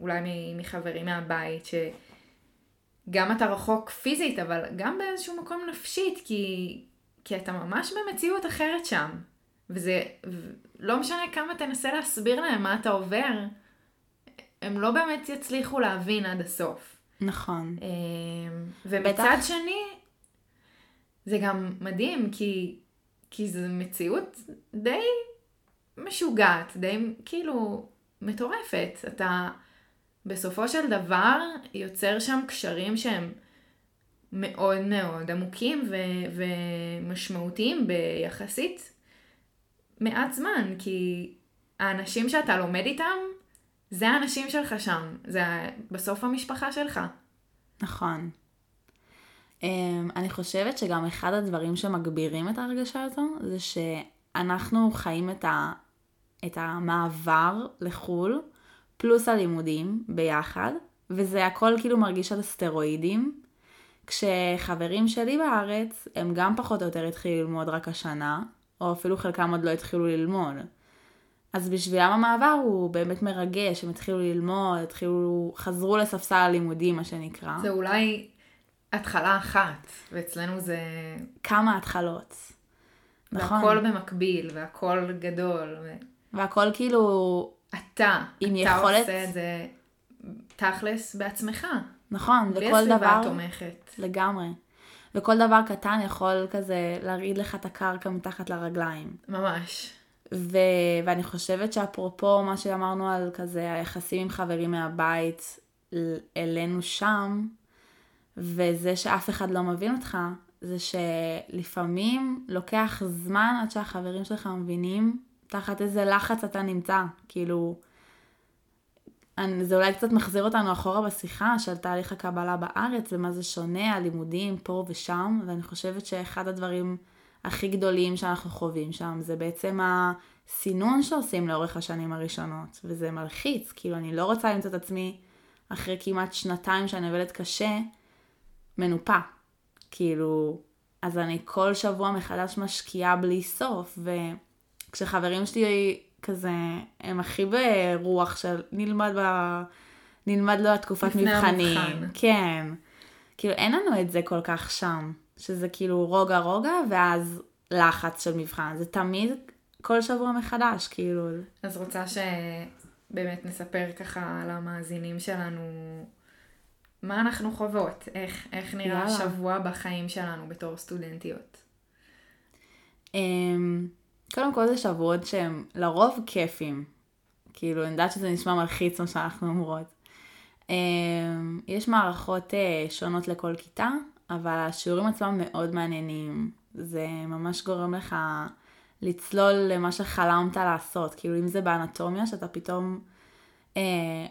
אולי מחברים מהבית, שגם אתה רחוק פיזית, אבל גם באיזשהו מקום נפשית, כי, כי אתה ממש במציאות אחרת שם. וזה לא משנה כמה תנסה להסביר להם מה אתה עובר, הם לא באמת יצליחו להבין עד הסוף. נכון. אמ, ומצד שני, זה גם מדהים, כי, כי זו מציאות די משוגעת, די כאילו מטורפת. אתה בסופו של דבר יוצר שם קשרים שהם מאוד מאוד עמוקים ו- ומשמעותיים ביחסית מעט זמן, כי האנשים שאתה לומד איתם זה האנשים שלך שם, זה בסוף המשפחה שלך. נכון. Um, אני חושבת שגם אחד הדברים שמגבירים את ההרגשה הזו, זה שאנחנו חיים את, ה, את המעבר לחו"ל, פלוס הלימודים ביחד, וזה הכל כאילו מרגיש על סטרואידים. כשחברים שלי בארץ, הם גם פחות או יותר התחילו ללמוד רק השנה, או אפילו חלקם עוד לא התחילו ללמוד. אז בשבילם המעבר הוא באמת מרגש, הם התחילו ללמוד, התחילו, חזרו לספסל הלימודים, מה שנקרא. זה אולי התחלה אחת, ואצלנו זה... כמה התחלות. נכון. והכל במקביל, והכל גדול. ו... והכל כאילו... אתה, עם אתה יכולת... עושה את זה תכלס בעצמך. נכון, וכל דבר... בלי הסביבה התומכת. לגמרי. וכל דבר קטן יכול כזה להרעיד לך את הקרקע מתחת לרגליים. ממש. ו... ואני חושבת שאפרופו מה שאמרנו על כזה היחסים עם חברים מהבית אלינו שם, וזה שאף אחד לא מבין אותך, זה שלפעמים לוקח זמן עד שהחברים שלך מבינים תחת איזה לחץ אתה נמצא. כאילו, זה אולי קצת מחזיר אותנו אחורה בשיחה של תהליך הקבלה בארץ ומה זה שונה, הלימודים פה ושם, ואני חושבת שאחד הדברים הכי גדולים שאנחנו חווים שם, זה בעצם הסינון שעושים לאורך השנים הראשונות, וזה מלחיץ, כאילו אני לא רוצה למצוא את עצמי אחרי כמעט שנתיים שאני עובדת קשה, מנופה. כאילו, אז אני כל שבוע מחדש משקיעה בלי סוף, וכשחברים שלי כזה, הם הכי ברוח של נלמד ב... נלמד לו התקופת מבחנים. המבחן. כן. כאילו אין לנו את זה כל כך שם. שזה כאילו רוגע רוגע, ואז לחץ של מבחן. זה תמיד כל שבוע מחדש, כאילו. אז רוצה שבאמת נספר ככה למאזינים שלנו מה אנחנו חוות, איך, איך נראה יאללה. שבוע בחיים שלנו בתור סטודנטיות. Um, קודם כל זה שבועות שהם לרוב כיפים. כאילו, אני יודעת שזה נשמע מלחיץ מה שאנחנו אומרות. Um, יש מערכות uh, שונות לכל כיתה, אבל השיעורים עצמם מאוד מעניינים. זה ממש גורם לך לצלול למה שחלמת לעשות. כאילו אם זה באנטומיה, שאתה פתאום אה,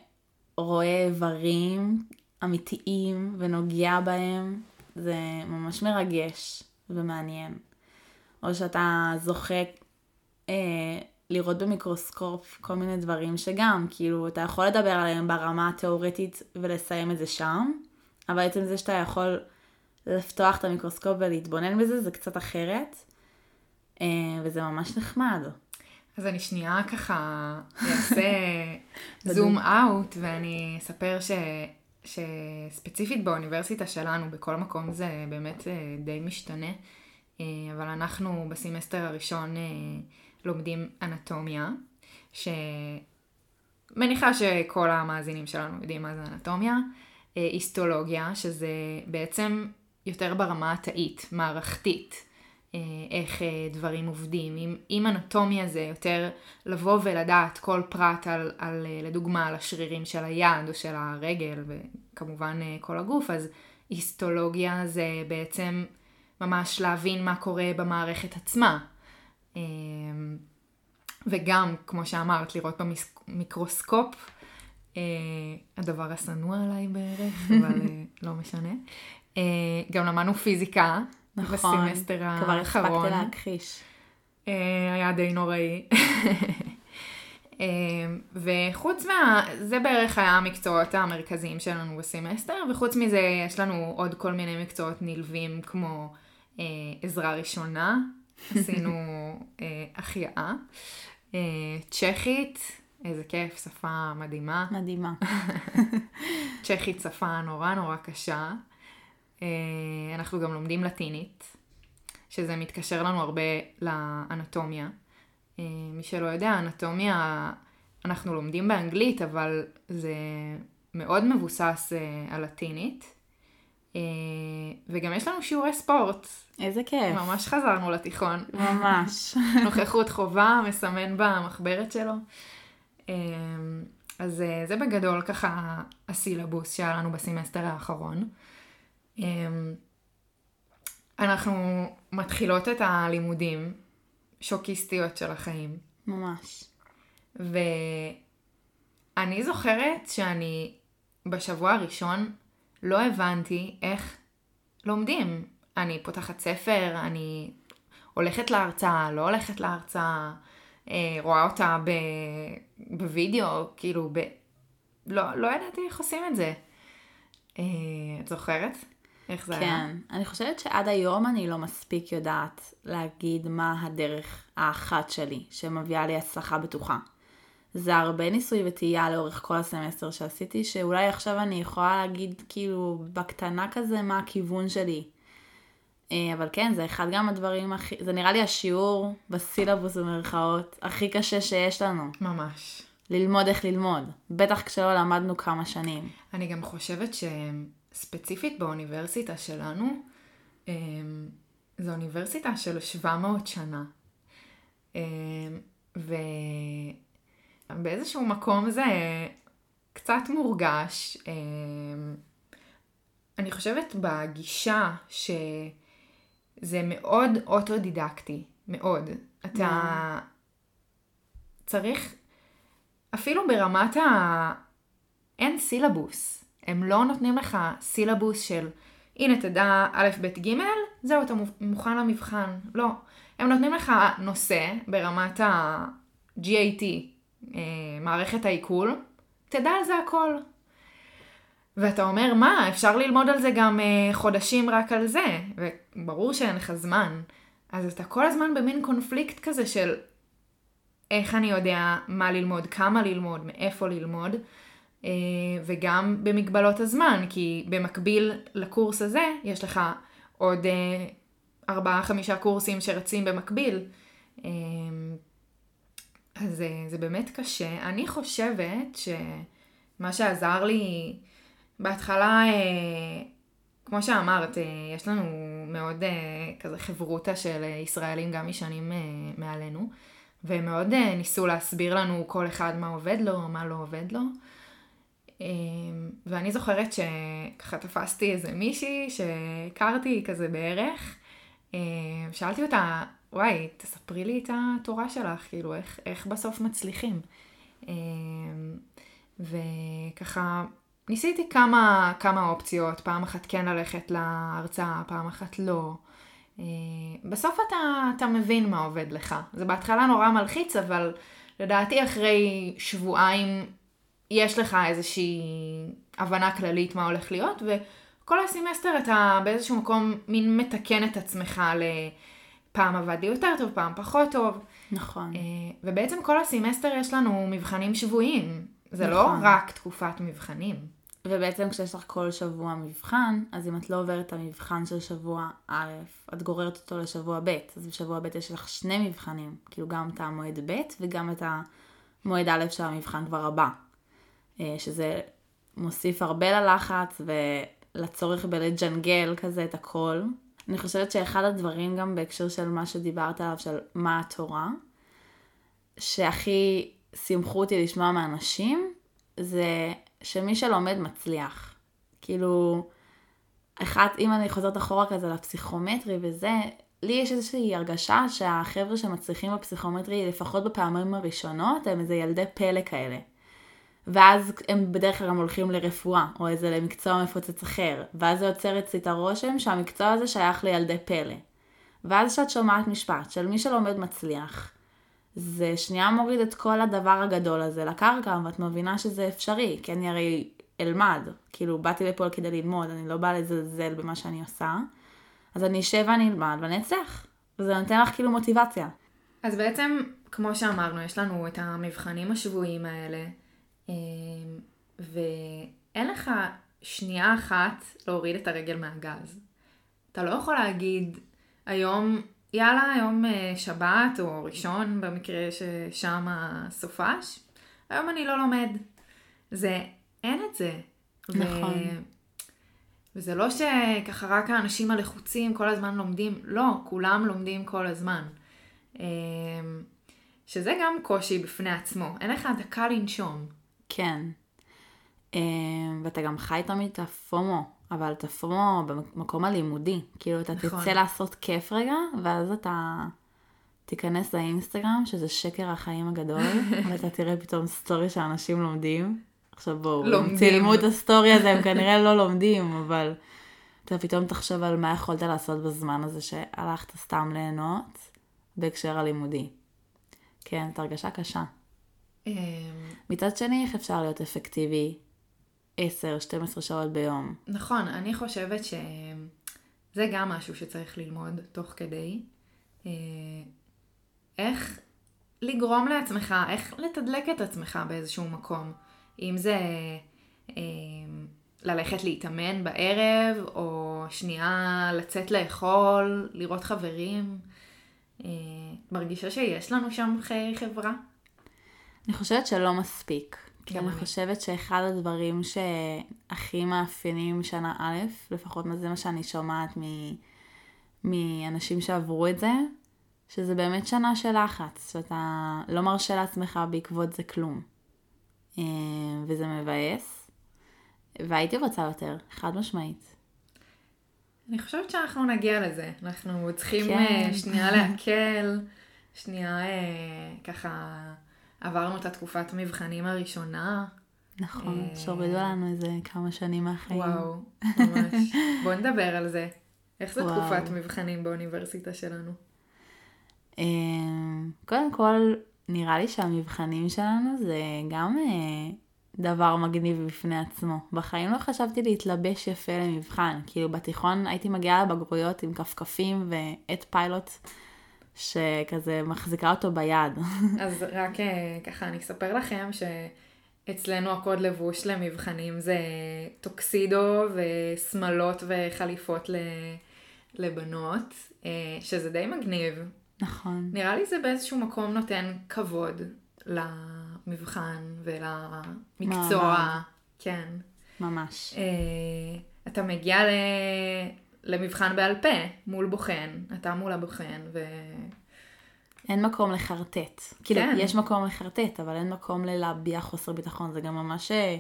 רואה איברים אמיתיים ונוגע בהם, זה ממש מרגש ומעניין. או שאתה זוכה אה, לראות במיקרוסקופ כל מיני דברים שגם, כאילו, אתה יכול לדבר עליהם ברמה התיאורטית ולסיים את זה שם, אבל עצם זה שאתה יכול לפתוח את המיקרוסקופ ולהתבונן בזה, זה קצת אחרת, אה, וזה ממש נחמד. אז אני שנייה ככה אעשה זום אאוט, ואני אספר ש... שספציפית באוניברסיטה שלנו, בכל מקום זה באמת אה, די משתנה. אבל אנחנו בסמסטר הראשון לומדים אנטומיה, שמניחה שכל המאזינים שלנו יודעים מה זה אנטומיה. היסטולוגיה, שזה בעצם יותר ברמה התאית, מערכתית. אה, איך אה, דברים עובדים. אם, אם אנטומיה זה יותר לבוא ולדעת כל פרט על, על, אה, לדוגמה, על השרירים של היד או של הרגל וכמובן כל הגוף, אז היסטולוגיה זה בעצם ממש להבין מה קורה במערכת עצמה. וגם, כמו שאמרת, לראות במיקרוסקופ, הדבר השנוא עליי בערך, אבל לא משנה. גם למדנו פיזיקה, נכון, בסמסטר האחרון. כבר הספקתי להכחיש. אה, היה די נוראי. אה, וחוץ מה... זה בערך היה המקצועות המרכזיים שלנו בסמסטר, וחוץ מזה יש לנו עוד כל מיני מקצועות נלווים כמו אה, עזרה ראשונה, עשינו אה, החייאה, אה, צ'כית, איזה כיף, שפה מדהימה. מדהימה. צ'כית שפה נורא נורא קשה. אה, אנחנו גם לומדים לטינית, שזה מתקשר לנו הרבה לאנטומיה. אה, מי שלא יודע, אנטומיה אנחנו לומדים באנגלית, אבל זה מאוד מבוסס אה, על לטינית. וגם יש לנו שיעורי ספורט. איזה כיף. ממש חזרנו לתיכון. ממש. נוכחות חובה, מסמן במחברת שלו. אז זה בגדול ככה הסילבוס שהיה לנו בסמסטר האחרון. אנחנו מתחילות את הלימודים שוקיסטיות של החיים. ממש. ואני זוכרת שאני בשבוע הראשון לא הבנתי איך לומדים. אני פותחת ספר, אני הולכת להרצאה, לא הולכת להרצאה, אה, רואה אותה ב... בווידאו, כאילו, ב... לא, לא ידעתי איך עושים את זה. אה, את זוכרת? איך זה כן. היה? כן. אני חושבת שעד היום אני לא מספיק יודעת להגיד מה הדרך האחת שלי שמביאה לי הצלחה בטוחה. זה הרבה ניסוי וטעייה לאורך כל הסמסטר שעשיתי, שאולי עכשיו אני יכולה להגיד כאילו בקטנה כזה מה הכיוון שלי. אה, אבל כן, זה אחד גם הדברים הכי, זה נראה לי השיעור בסילבוס במרכאות הכי קשה שיש לנו. ממש. ללמוד איך ללמוד. בטח כשלא למדנו כמה שנים. אני גם חושבת ש... ספציפית באוניברסיטה שלנו, אמ, זו אוניברסיטה של 700 שנה. אמ, ובאיזשהו מקום זה קצת מורגש. אמ, אני חושבת בגישה שזה מאוד אוטודידקטי, מאוד. אתה צריך, אפילו ברמת ה... אין סילבוס. הם לא נותנים לך סילבוס של הנה תדע א', ב', ג', זהו, אתה מוכן למבחן. לא. הם נותנים לך נושא ברמת ה-GAT, אה, מערכת העיכול, תדע על זה הכל. ואתה אומר, מה, אפשר ללמוד על זה גם אה, חודשים רק על זה, וברור שאין לך זמן. אז אתה כל הזמן במין קונפליקט כזה של איך אני יודע מה ללמוד, כמה ללמוד, מאיפה ללמוד. אה, וגם במגבלות הזמן, כי במקביל לקורס הזה יש לך עוד אה, ארבעה חמישה קורסים שרצים במקביל. אה, אז זה באמת קשה. אני חושבת שמה שעזר לי בהתחלה, כמו שאמרת, יש לנו מאוד כזה חברותה של ישראלים גם משנים מעלינו, והם מאוד ניסו להסביר לנו כל אחד מה עובד לו, מה לא עובד לו. ואני זוכרת שככה תפסתי איזה מישהי שהכרתי כזה בערך, שאלתי אותה, וואי, תספרי לי את התורה שלך, כאילו, איך, איך בסוף מצליחים. אמ, וככה ניסיתי כמה, כמה אופציות, פעם אחת כן ללכת להרצאה, פעם אחת לא. בסוף אתה, אתה מבין מה עובד לך. זה בהתחלה נורא מלחיץ, אבל לדעתי אחרי שבועיים יש לך איזושהי הבנה כללית מה הולך להיות, וכל הסמסטר אתה באיזשהו מקום מין מתקן את עצמך לפעם עבד לי יותר טוב, פעם פחות טוב. נכון. אה, ובעצם כל הסמסטר יש לנו מבחנים שבועיים. זה לא נכון. לא רק תקופת מבחנים. ובעצם כשיש לך כל שבוע מבחן, אז אם את לא עוברת את המבחן של שבוע א', את גוררת אותו לשבוע ב', אז בשבוע ב' יש לך שני מבחנים, כאילו גם את המועד ב' וגם את המועד א' של המבחן כבר הבא, אה, שזה מוסיף הרבה ללחץ ולצורך בלג'נגל כזה את הכל. אני חושבת שאחד הדברים גם בהקשר של מה שדיברת עליו, של מה התורה, שהכי שימחו אותי לשמוע מאנשים, זה שמי שלומד מצליח. כאילו, אחת, אם אני חוזרת אחורה כזה לפסיכומטרי וזה, לי יש איזושהי הרגשה שהחבר'ה שמצליחים בפסיכומטרי, לפחות בפעמים הראשונות, הם איזה ילדי פלא כאלה. ואז הם בדרך כלל גם הולכים לרפואה, או איזה למקצוע מפוצץ אחר. ואז זה יוצר אצלי את הרושם שהמקצוע הזה שייך לילדי פלא. ואז כשאת שומעת משפט של מי שלומד מצליח, זה שנייה מוריד את כל הדבר הגדול הזה לקרקע, ואת מבינה שזה אפשרי, כי אני הרי אלמד, כאילו באתי לפה כדי ללמוד, אני לא באה לזלזל במה שאני עושה, אז אני אשב ואני אלמד ואני אצליח, וזה נותן לך כאילו מוטיבציה. אז בעצם, כמו שאמרנו, יש לנו את המבחנים השבועיים האלה, ואין לך שנייה אחת להוריד את הרגל מהגז. אתה לא יכול להגיד, היום יאללה, היום אה, שבת או ראשון, במקרה ששם הסופש, היום אני לא לומד. זה, אין את זה. נכון. ו... וזה לא שככה רק האנשים הלחוצים כל הזמן לומדים, לא, כולם לומדים כל הזמן. אמ, שזה גם קושי בפני עצמו, אין לך דקה לנשום. כן. אמ, ואתה גם חי תמיד את ה FOMO. אבל אתה FOMO במקום הלימודי. כאילו, אתה נכון. תצא לעשות כיף רגע, ואז אתה תיכנס לאינסטגרם, שזה שקר החיים הגדול, ואתה תראה פתאום סטורי שאנשים לומדים. עכשיו בואו, הם צילמו את הסטורי הזה, הם כנראה לא לומדים, אבל אתה פתאום תחשוב על מה יכולת לעשות בזמן הזה שהלכת סתם ליהנות בהקשר הלימודי. כן, זאת הרגשה קשה. אמ, מצד שני, איך אפשר להיות אפקטיבי 10-12 שעות ביום. נכון, אני חושבת שזה גם משהו שצריך ללמוד תוך כדי. אה, איך לגרום לעצמך, איך לתדלק את עצמך באיזשהו מקום. אם זה אה, ללכת להתאמן בערב, או שנייה לצאת לאכול, לראות חברים. אה, מרגישה שיש לנו שם חיי חברה? אני חושבת שלא מספיק. כי אני חושבת שאחד הדברים שהכי מאפיינים שנה א', לפחות זה מה שאני שומעת מ... מאנשים שעברו את זה, שזה באמת שנה של לחץ, שאתה לא מרשה לעצמך בעקבות זה כלום. אה, וזה מבאס, והייתי רוצה יותר, חד משמעית. אני חושבת שאנחנו נגיע לזה. אנחנו צריכים כן. אה, שנייה להקל, שנייה אה, ככה עברנו את התקופת מבחנים הראשונה. נכון, אה, שהורידו לנו איזה כמה שנים מהחיים. וואו, ממש. בוא נדבר על זה. איך זה וואו. תקופת מבחנים באוניברסיטה שלנו? אה, קודם כל, נראה לי שהמבחנים שלנו זה גם אה, דבר מגניב בפני עצמו. בחיים לא חשבתי להתלבש יפה למבחן. כאילו בתיכון הייתי מגיעה לבגרויות עם כפכפים ועט פיילוט. שכזה מחזיקה אותו ביד. אז רק אה, ככה אני אספר לכם שאצלנו הקוד לבוש למבחנים זה טוקסידו ושמלות וחליפות לבנות, אה, שזה די מגניב. נכון. נראה לי זה באיזשהו מקום נותן כבוד למבחן ולמקצוע. ממש. כן. ממש. אה, אתה מגיע ל... למבחן בעל פה, מול בוחן, אתה מול הבוחן, ו... אין מקום לחרטט. כאילו, כן. יש מקום לחרטט, אבל אין מקום ללהביע חוסר ביטחון. זה גם ממש אה,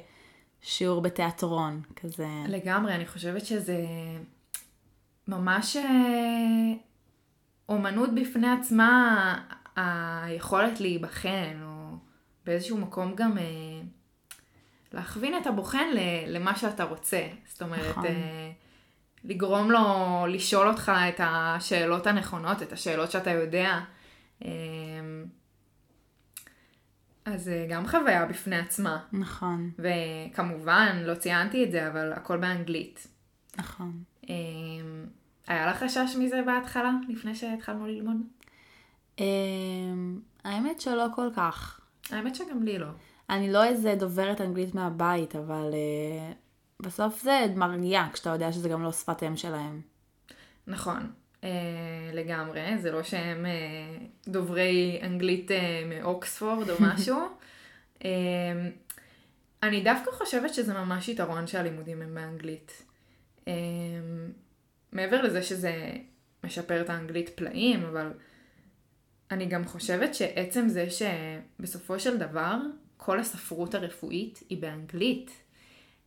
שיעור בתיאטרון, כזה. לגמרי, אני חושבת שזה ממש אה, אומנות בפני עצמה, היכולת להיבחן, או באיזשהו מקום גם אה, להכווין את הבוחן למה שאתה רוצה. זאת אומרת, נכון. לגרום לו לשאול אותך את השאלות הנכונות, את השאלות שאתה יודע. אמ, אז זה גם חוויה בפני עצמה. נכון. וכמובן, לא ציינתי את זה, אבל הכל באנגלית. נכון. אמ, היה לך חשש מזה בהתחלה, לפני שהתחלנו ללמוד? אמ, האמת שלא כל כך. האמת שגם לי לא. אני לא איזה דוברת אנגלית מהבית, אבל uh, בסוף זה מרגיע כשאתה יודע שזה גם לא שפת אם שלהם. נכון, אה, לגמרי, זה לא שהם אה, דוברי אנגלית אה, מאוקספורד או משהו. אה, אני דווקא חושבת שזה ממש יתרון שהלימודים הם באנגלית. אה, מעבר לזה שזה משפר את האנגלית פלאים, אבל אני גם חושבת שעצם זה שבסופו של דבר כל הספרות הרפואית היא באנגלית,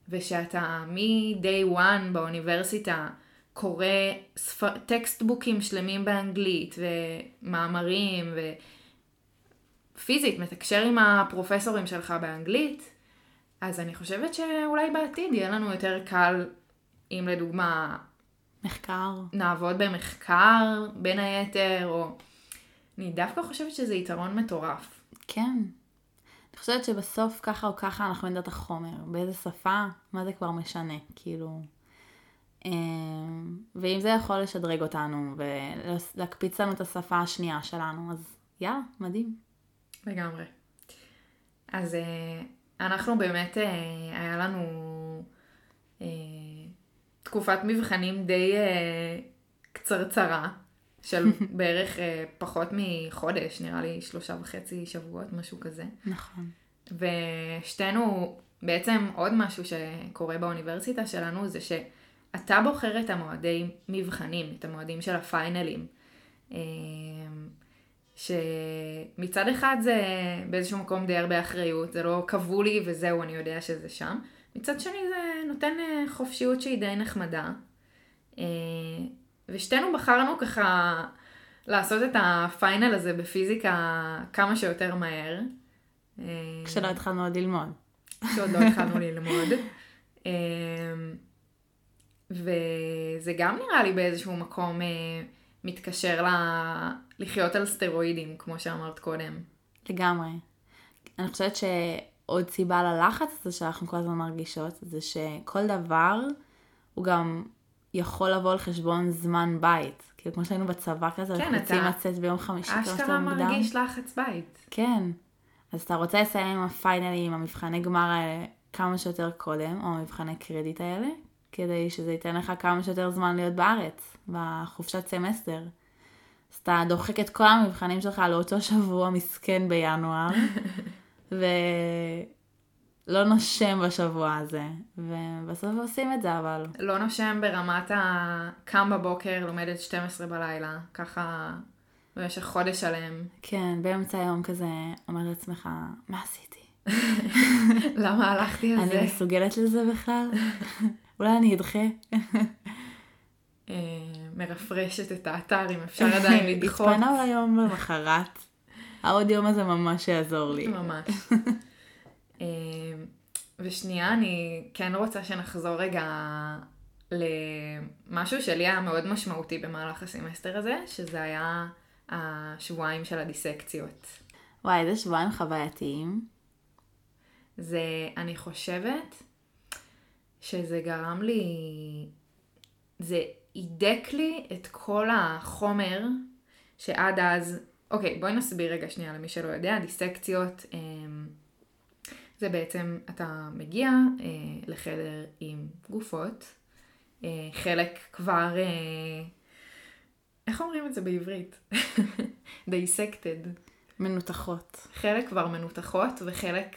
ושאתה מ-day one באוניברסיטה קורא ספר... טקסטבוקים שלמים באנגלית, ומאמרים, ופיזית מתקשר עם הפרופסורים שלך באנגלית, אז אני חושבת שאולי בעתיד יהיה לנו יותר קל אם לדוגמה... מחקר. נעבוד במחקר בין היתר, או... אני דווקא חושבת שזה יתרון מטורף. כן. חושבת שבסוף ככה או ככה אנחנו נדע את החומר. באיזה שפה, מה זה כבר משנה, כאילו. אמ, ואם זה יכול לשדרג אותנו ולהקפיץ לנו את השפה השנייה שלנו, אז יאללה, מדהים. לגמרי. אז אה, אנחנו באמת, אה, היה לנו אה, תקופת מבחנים די קצרצרה, של בערך פחות מחודש, נראה לי שלושה וחצי שבועות, משהו כזה. נכון. ושתינו, בעצם עוד משהו שקורה באוניברסיטה שלנו זה ש... אתה בוחר את המועדי מבחנים, את המועדים של הפיינלים. אמ, שמצד אחד זה באיזשהו מקום די הרבה אחריות, זה לא קבעו לי וזהו, אני יודע שזה שם. מצד שני זה נותן אה, חופשיות שהיא די נחמדה. אה, ושתינו בחרנו ככה לעשות את הפיינל הזה בפיזיקה כמה שיותר מהר. אה, כשלא התחלנו עוד ללמוד. כשעוד לא התחלנו ללמוד. וזה גם נראה לי באיזשהו מקום אה, מתקשר ל... לחיות על סטרואידים, כמו שאמרת קודם. לגמרי. אני חושבת שעוד סיבה ללחץ הזה שאנחנו כל הזמן מרגישות, זה שכל דבר הוא גם יכול לבוא על חשבון זמן בית. כאילו כמו שהיינו בצבא כזה, כן, אתה... רוצים לצאת ביום חמישי כמה אשכרה מרגיש לחץ בית. כן. אז אתה רוצה לסיים עם הפיינלים, המבחני גמר האלה, כמה שיותר קודם, או המבחני קרדיט האלה, כדי שזה ייתן לך כמה שיותר זמן להיות בארץ, בחופשת סמסטר. אז אתה דוחק את כל המבחנים שלך לאותו שבוע מסכן בינואר, ולא נושם בשבוע הזה, ובסוף עושים את זה, אבל... לא נושם ברמת ה... קם בבוקר, לומדת 12 בלילה, ככה במשך חודש שלם. כן, באמצע היום כזה אומר לעצמך, מה עשיתי? למה הלכתי על זה? אני מסוגלת לזה בכלל? אולי אני אדחה. אה, מרפרשת את האתר, אם אפשר עדיין לדחות. התפנה אולי יום למחרת. העוד יום הזה ממש יעזור לי. ממש. ושנייה, אני כן רוצה שנחזור רגע למשהו שלי היה מאוד משמעותי במהלך הסמסטר הזה, שזה היה השבועיים של הדיסקציות. וואי, איזה שבועיים חווייתיים. זה, אני חושבת, שזה גרם לי, זה הידק לי את כל החומר שעד אז, אוקיי, בואי נסביר רגע שנייה למי שלא יודע, דיסקציות אמ, זה בעצם, אתה מגיע אה, לחדר עם גופות, אה, חלק כבר, אה, איך אומרים את זה בעברית? דיסקטד. מנותחות. חלק כבר מנותחות וחלק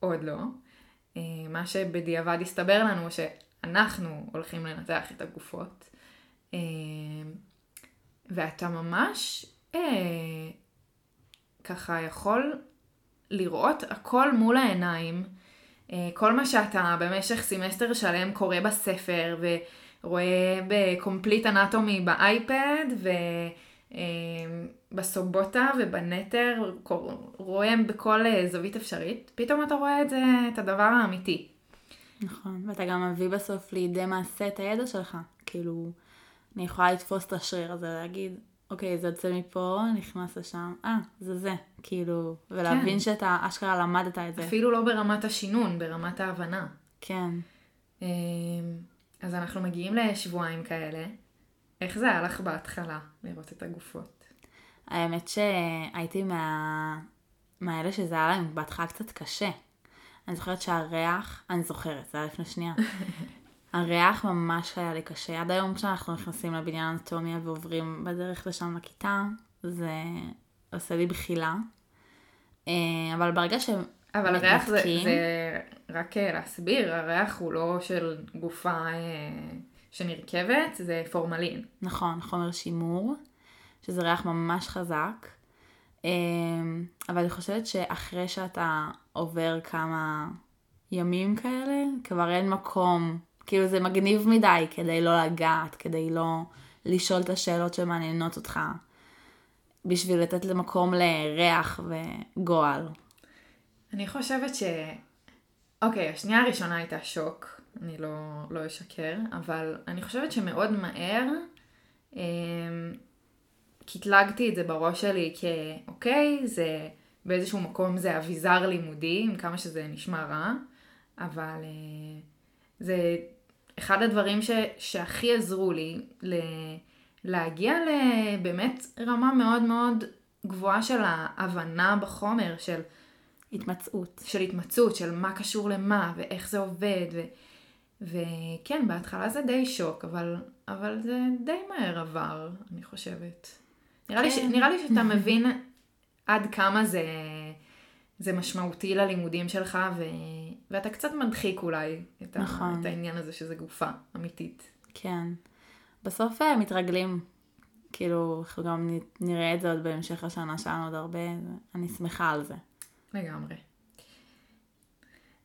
עוד לא. אה, מה שבדיעבד הסתבר לנו שאנחנו הולכים לנתח את הגופות. אה, ואתה ממש אה, ככה יכול לראות הכל מול העיניים. כל מה שאתה במשך סמסטר שלם קורא בספר ורואה ב Complete Anatomy באייפד ו... בסובוטה ובנטר, רואה בכל אה, זווית אפשרית, פתאום אתה רואה את זה, את הדבר האמיתי. נכון, ואתה גם מביא בסוף לידי מעשה את הידע שלך. כאילו, אני יכולה לתפוס את השריר הזה, להגיד, אוקיי, זה יוצא מפה, נכנס לשם, אה, זה זה, כאילו, ולהבין כן. שאתה אשכרה למדת את זה. אפילו לא ברמת השינון, ברמת ההבנה. כן. אמ, אז אנחנו מגיעים לשבועיים כאלה. איך זה היה לך בהתחלה, לראות את הגופות? האמת שהייתי מה... מהאלה שזה היה להם בהתחלה קצת קשה. אני זוכרת שהריח, אני זוכרת, זה היה לפני שנייה. הריח ממש היה לי קשה. עד היום כשאנחנו נכנסים לבניין אנטומיה ועוברים בדרך לשם לכיתה, זה עושה לי בחילה. אה, אבל ברגע שהם אבל הריח זה, זה, רק אה, להסביר, הריח הוא לא של גופה אה, שנרכבת, זה פורמלין. נכון, חומר שימור, שזה ריח ממש חזק. אבל אני חושבת שאחרי שאתה עובר כמה ימים כאלה, כבר אין מקום כאילו זה מגניב מדי כדי לא לגעת, כדי לא לשאול את השאלות שמעניינות אותך, בשביל לתת למקום לריח וגועל. אני חושבת ש... אוקיי, השנייה הראשונה הייתה שוק, אני לא, לא אשקר, אבל אני חושבת שמאוד מהר אה, קטלגתי את זה בראש שלי כאוקיי, זה באיזשהו מקום זה אביזר לימודי, עם כמה שזה נשמע רע, אבל אה, זה אחד הדברים ש, שהכי עזרו לי ל, להגיע לבאמת רמה מאוד מאוד גבוהה של ההבנה בחומר, של התמצאות. של התמצאות, של מה קשור למה ואיך זה עובד. ו, וכן, בהתחלה זה די שוק, אבל, אבל זה די מהר עבר, אני חושבת. נראה, כן. לי, ש, כן. נראה לי שאתה מבין עד כמה זה, זה משמעותי ללימודים שלך, ו... ואתה קצת מדחיק אולי את, נכון. ה, את העניין הזה שזה גופה אמיתית. כן. בסוף אה, מתרגלים. כאילו, אנחנו גם נראה את זה עוד בהמשך השנה שלנו עוד הרבה, אני שמחה על זה. לגמרי.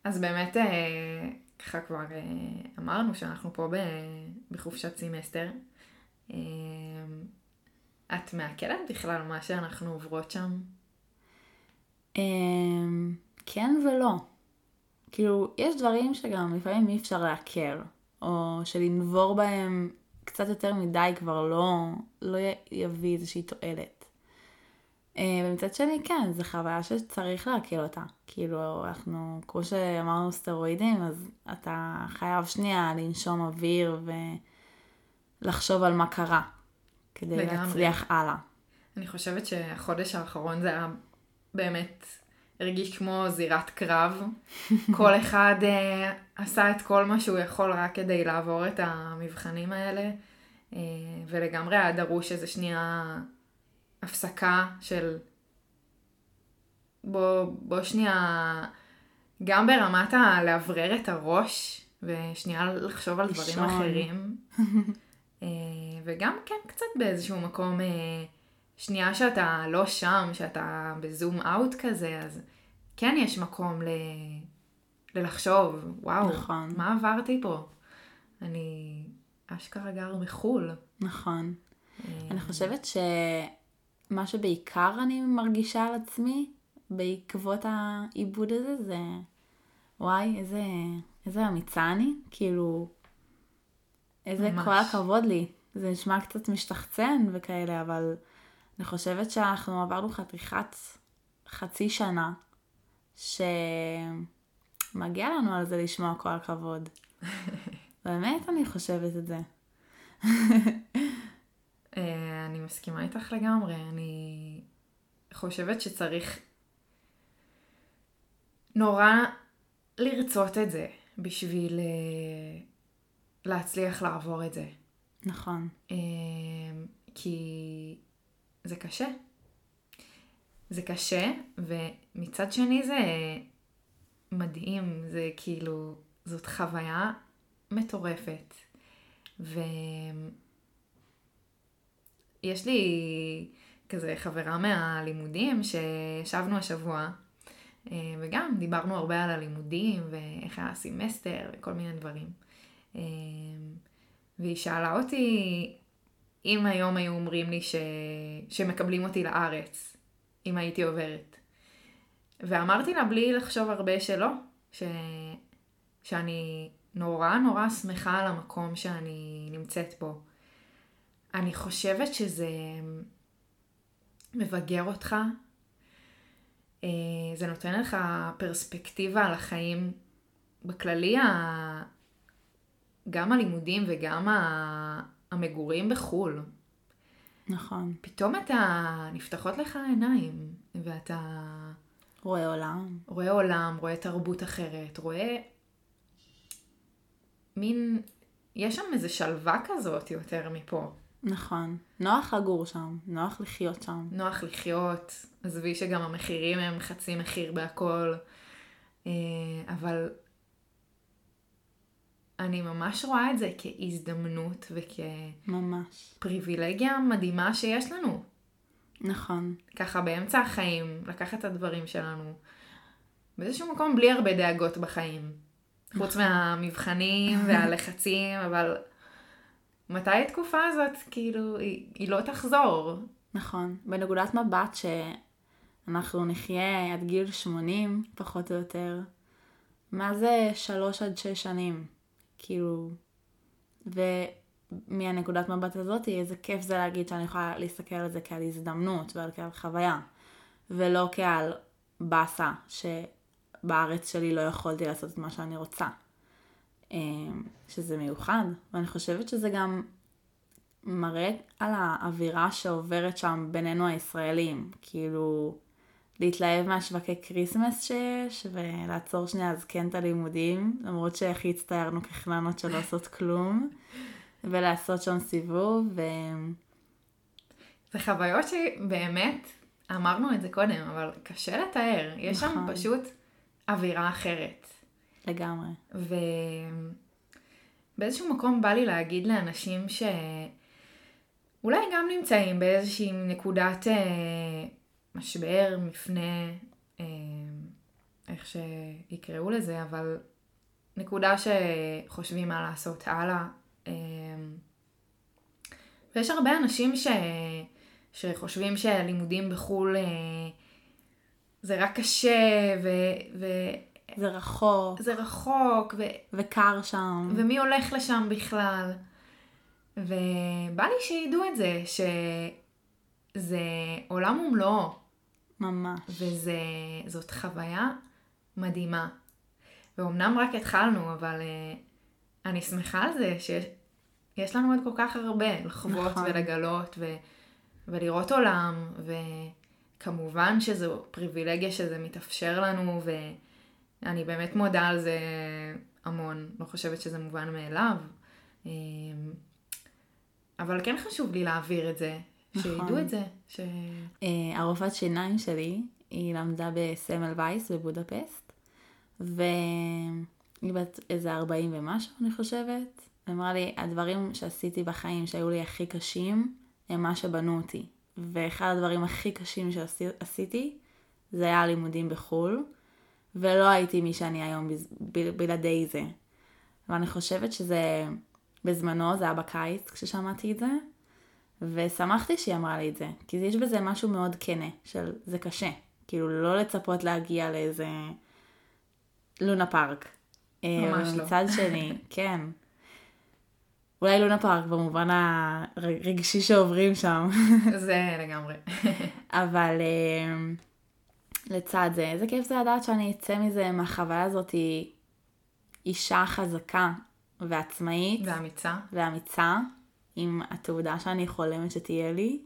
אז באמת, אה, ככה כבר אה, אמרנו שאנחנו פה בחופשת סמסטר. את מעכלת בכלל מה שאנחנו עוברות שם? כן ולא. כאילו, יש דברים שגם לפעמים אי אפשר לעקר, או שלנבור בהם קצת יותר מדי כבר לא, לא יביא איזושהי תועלת. אה, ומצד שני, כן, זו חוויה שצריך להכיר אותה. כאילו, אנחנו, כמו שאמרנו סטרואידים, אז אתה חייב שנייה לנשום אוויר ולחשוב על מה קרה, כדי לגמרי. להצליח הלאה. אני חושבת שהחודש האחרון זה היה באמת הרגיש כמו זירת קרב. כל אחד uh, עשה את כל מה שהוא יכול רק כדי לעבור את המבחנים האלה, uh, ולגמרי היה דרוש איזה שנייה הפסקה של בוא, בוא שנייה, גם ברמת הלאוורר את הראש, ושנייה לחשוב על דברים. אחרים. uh, וגם כן קצת באיזשהו מקום... שנייה שאתה לא שם, שאתה בזום אאוט כזה, אז כן יש מקום ל... ללחשוב, וואו, נכון. מה עברתי פה? אני אשכרה גר בחו"ל. נכון. אני חושבת שמה שבעיקר אני מרגישה על עצמי בעקבות העיבוד הזה זה, וואי, איזה, איזה אמיצה אני, כאילו, איזה ממש. כל הכבוד לי. זה נשמע קצת משתחצן וכאלה, אבל אני חושבת שאנחנו עברנו חתיכת חצי שנה שמגיע לנו על זה לשמוע כל הכבוד. באמת אני חושבת את זה. אה, אני מסכימה איתך לגמרי, אני חושבת שצריך נורא לרצות את זה בשביל אה, להצליח לעבור את זה. נכון. אה, כי זה קשה. זה קשה, ומצד שני זה מדהים, זה כאילו, זאת חוויה מטורפת. ויש לי כזה חברה מהלימודים שישבנו השבוע, אה, וגם דיברנו הרבה על הלימודים ואיך היה הסמסטר וכל מיני דברים. אה, והיא שאלה אותי אם היום היו אומרים לי ש... שמקבלים אותי לארץ, אם הייתי עוברת. ואמרתי לה בלי לחשוב הרבה שלא, ש... שאני נורא נורא שמחה על המקום שאני נמצאת בו. אני חושבת שזה מבגר אותך, אה, זה נותן לך פרספקטיבה על החיים בכללי, גם הלימודים וגם המגורים בחו"ל. נכון. פתאום אתה, נפתחות לך העיניים, ואתה... רואה עולם. רואה עולם, רואה תרבות אחרת, רואה מין, יש שם איזה שלווה כזאת יותר מפה. נכון. נוח לגור שם, נוח לחיות שם. נוח לחיות, עזבי שגם המחירים הם חצי מחיר בהכל, אה, אבל אני ממש רואה את זה כהזדמנות וכפריבילגיה מדהימה שיש לנו. נכון. ככה באמצע החיים, לקחת את הדברים שלנו באיזשהו מקום בלי הרבה דאגות בחיים. נכון. חוץ מהמבחנים והלחצים, אבל מתי התקופה הזאת, כאילו, היא, היא לא תחזור. נכון. בנקודת מבט שאנחנו נחיה עד גיל 80, פחות או יותר, מה זה שלוש עד שש שנים? כאילו, ומהנקודת מבט הזאת, איזה כיף זה להגיד שאני יכולה להסתכל על זה כעל הזדמנות ועל כעל חוויה, ולא כעל באסה שבארץ שלי לא יכולתי לעשות את מה שאני רוצה. אמ, שזה מיוחד, ואני חושבת שזה גם מראה על האווירה שעוברת שם בינינו הישראלים, כאילו להתלהב מהשווקי Christmas שיש, ולעצור שנייה אז כן את הלימודים, למרות שהכי הצטערנו כחנונות שלא עושות כלום, ולעשות שם סיבוב. ו... זה חוויות שבאמת, אמרנו את זה קודם, אבל קשה לתאר, יש נכון. שם פשוט אווירה אחרת. לגמרי. ובאיזשהו מקום בא לי להגיד לאנשים שאולי גם נמצאים באיזושהי נקודת אה, משבר, מפנה, אה, איך שיקראו לזה, אבל נקודה שחושבים מה לעשות הלאה. אה, ויש הרבה אנשים ש... שחושבים שהלימודים בחו"ל אה, זה רק קשה, ו... ו... זה רחוק. זה רחוק. ו... וקר שם. ומי הולך לשם בכלל. ובא לי שידעו את זה, שזה עולם ומלואו. ממש. וזאת חוויה מדהימה. ואומנם רק התחלנו, אבל uh, אני שמחה על זה שיש לנו עוד כל כך הרבה לחוות נכון. ולגלות ו, ולראות עולם, וכמובן שזו פריבילגיה שזה מתאפשר לנו, ואני באמת מודה על זה המון, לא חושבת שזה מובן מאליו. אה, אבל כן חשוב לי להעביר את זה, נכון. שידעו את זה. ש... Uh, הרופאת שיניים שלי, היא למדה בסמל וייס בבודפסט, והיא בת איזה 40 ומשהו, אני חושבת. היא אמרה לי, הדברים שעשיתי בחיים שהיו לי הכי קשים, הם מה שבנו אותי. ואחד הדברים הכי קשים שעשיתי, זה היה לימודים בחו"ל, ולא הייתי מי שאני היום בלעדי זה. ואני חושבת שזה, בזמנו, זה היה בקיץ כששמעתי את זה, ושמחתי שהיא אמרה לי את זה, כי יש בזה משהו מאוד כנה, של זה קשה. כאילו, לא לצפות להגיע לאיזה לונה פארק. ממש לא. מצד שני, כן. אולי לונה פארק במובן הרגשי שעוברים שם. זה לגמרי. אבל אה, לצד זה, איזה כיף זה לדעת שאני אצא מזה, מהחוויה הזאת, אישה חזקה ועצמאית. ואמיצה. ואמיצה. עם התעודה שאני חולמת שתהיה לי,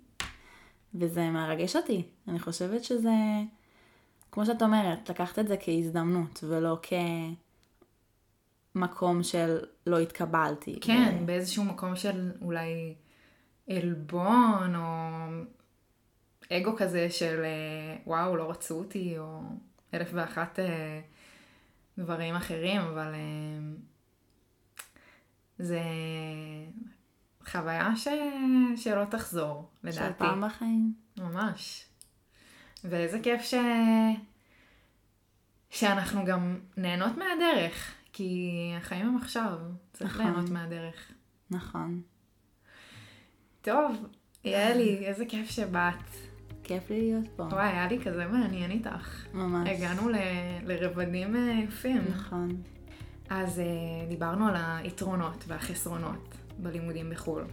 וזה מרגש אותי. אני חושבת שזה, כמו שאת אומרת, לקחת את זה כהזדמנות, ולא כמקום של לא התקבלתי. כן, ו... באיזשהו מקום של אולי עלבון, או אגו כזה של אה, וואו, לא רצו אותי, או אלף ואחת אה, דברים אחרים, אבל אה, זה חוויה ש... שלא תחזור, לדעתי. של פעם בחיים. ממש. ואיזה כיף ש... שאנחנו גם נהנות מהדרך, כי החיים הם עכשיו, צריך נכון. ליהנות מהדרך. נכון. טוב, יעלי, איזה כיף שבאת. כיף לי להיות פה. וואי, היה לי כזה מעניין איתך. ממש. הגענו ל... לרבדים אה, יפים. נכון. אז uh, דיברנו על היתרונות והחסרונות בלימודים בחו"ל.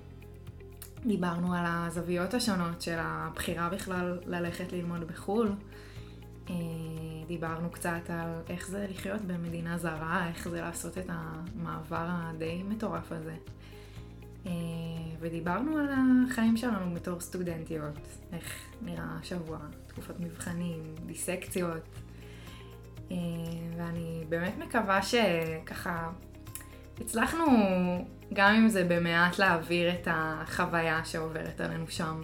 דיברנו על הזוויות השונות של הבחירה בכלל ללכת ללמוד בחו"ל. אה, דיברנו קצת על איך זה לחיות במדינה זרה, איך זה לעשות את המעבר הדי מטורף הזה. אה, ודיברנו על החיים שלנו בתור סטודנטיות, איך נראה השבוע, תקופת מבחנים, דיסקציות, ואני באמת מקווה שככה הצלחנו, גם אם זה במעט, להעביר את החוויה שעוברת עלינו שם,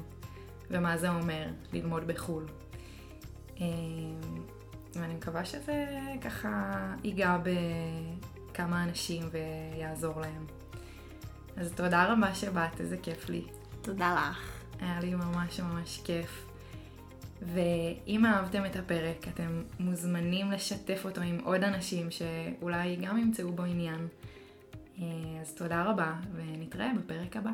ומה זה אומר ללמוד בחו"ל. ואני מקווה שזה ככה ייגע בכמה אנשים ויעזור להם. אז תודה רבה שבאת, איזה כיף לי. תודה לך. היה לי ממש ממש כיף. ואם אהבתם את הפרק, אתם מוזמנים לשתף אותו עם עוד אנשים שאולי גם ימצאו בו עניין. אז תודה רבה, ונתראה בפרק הבא.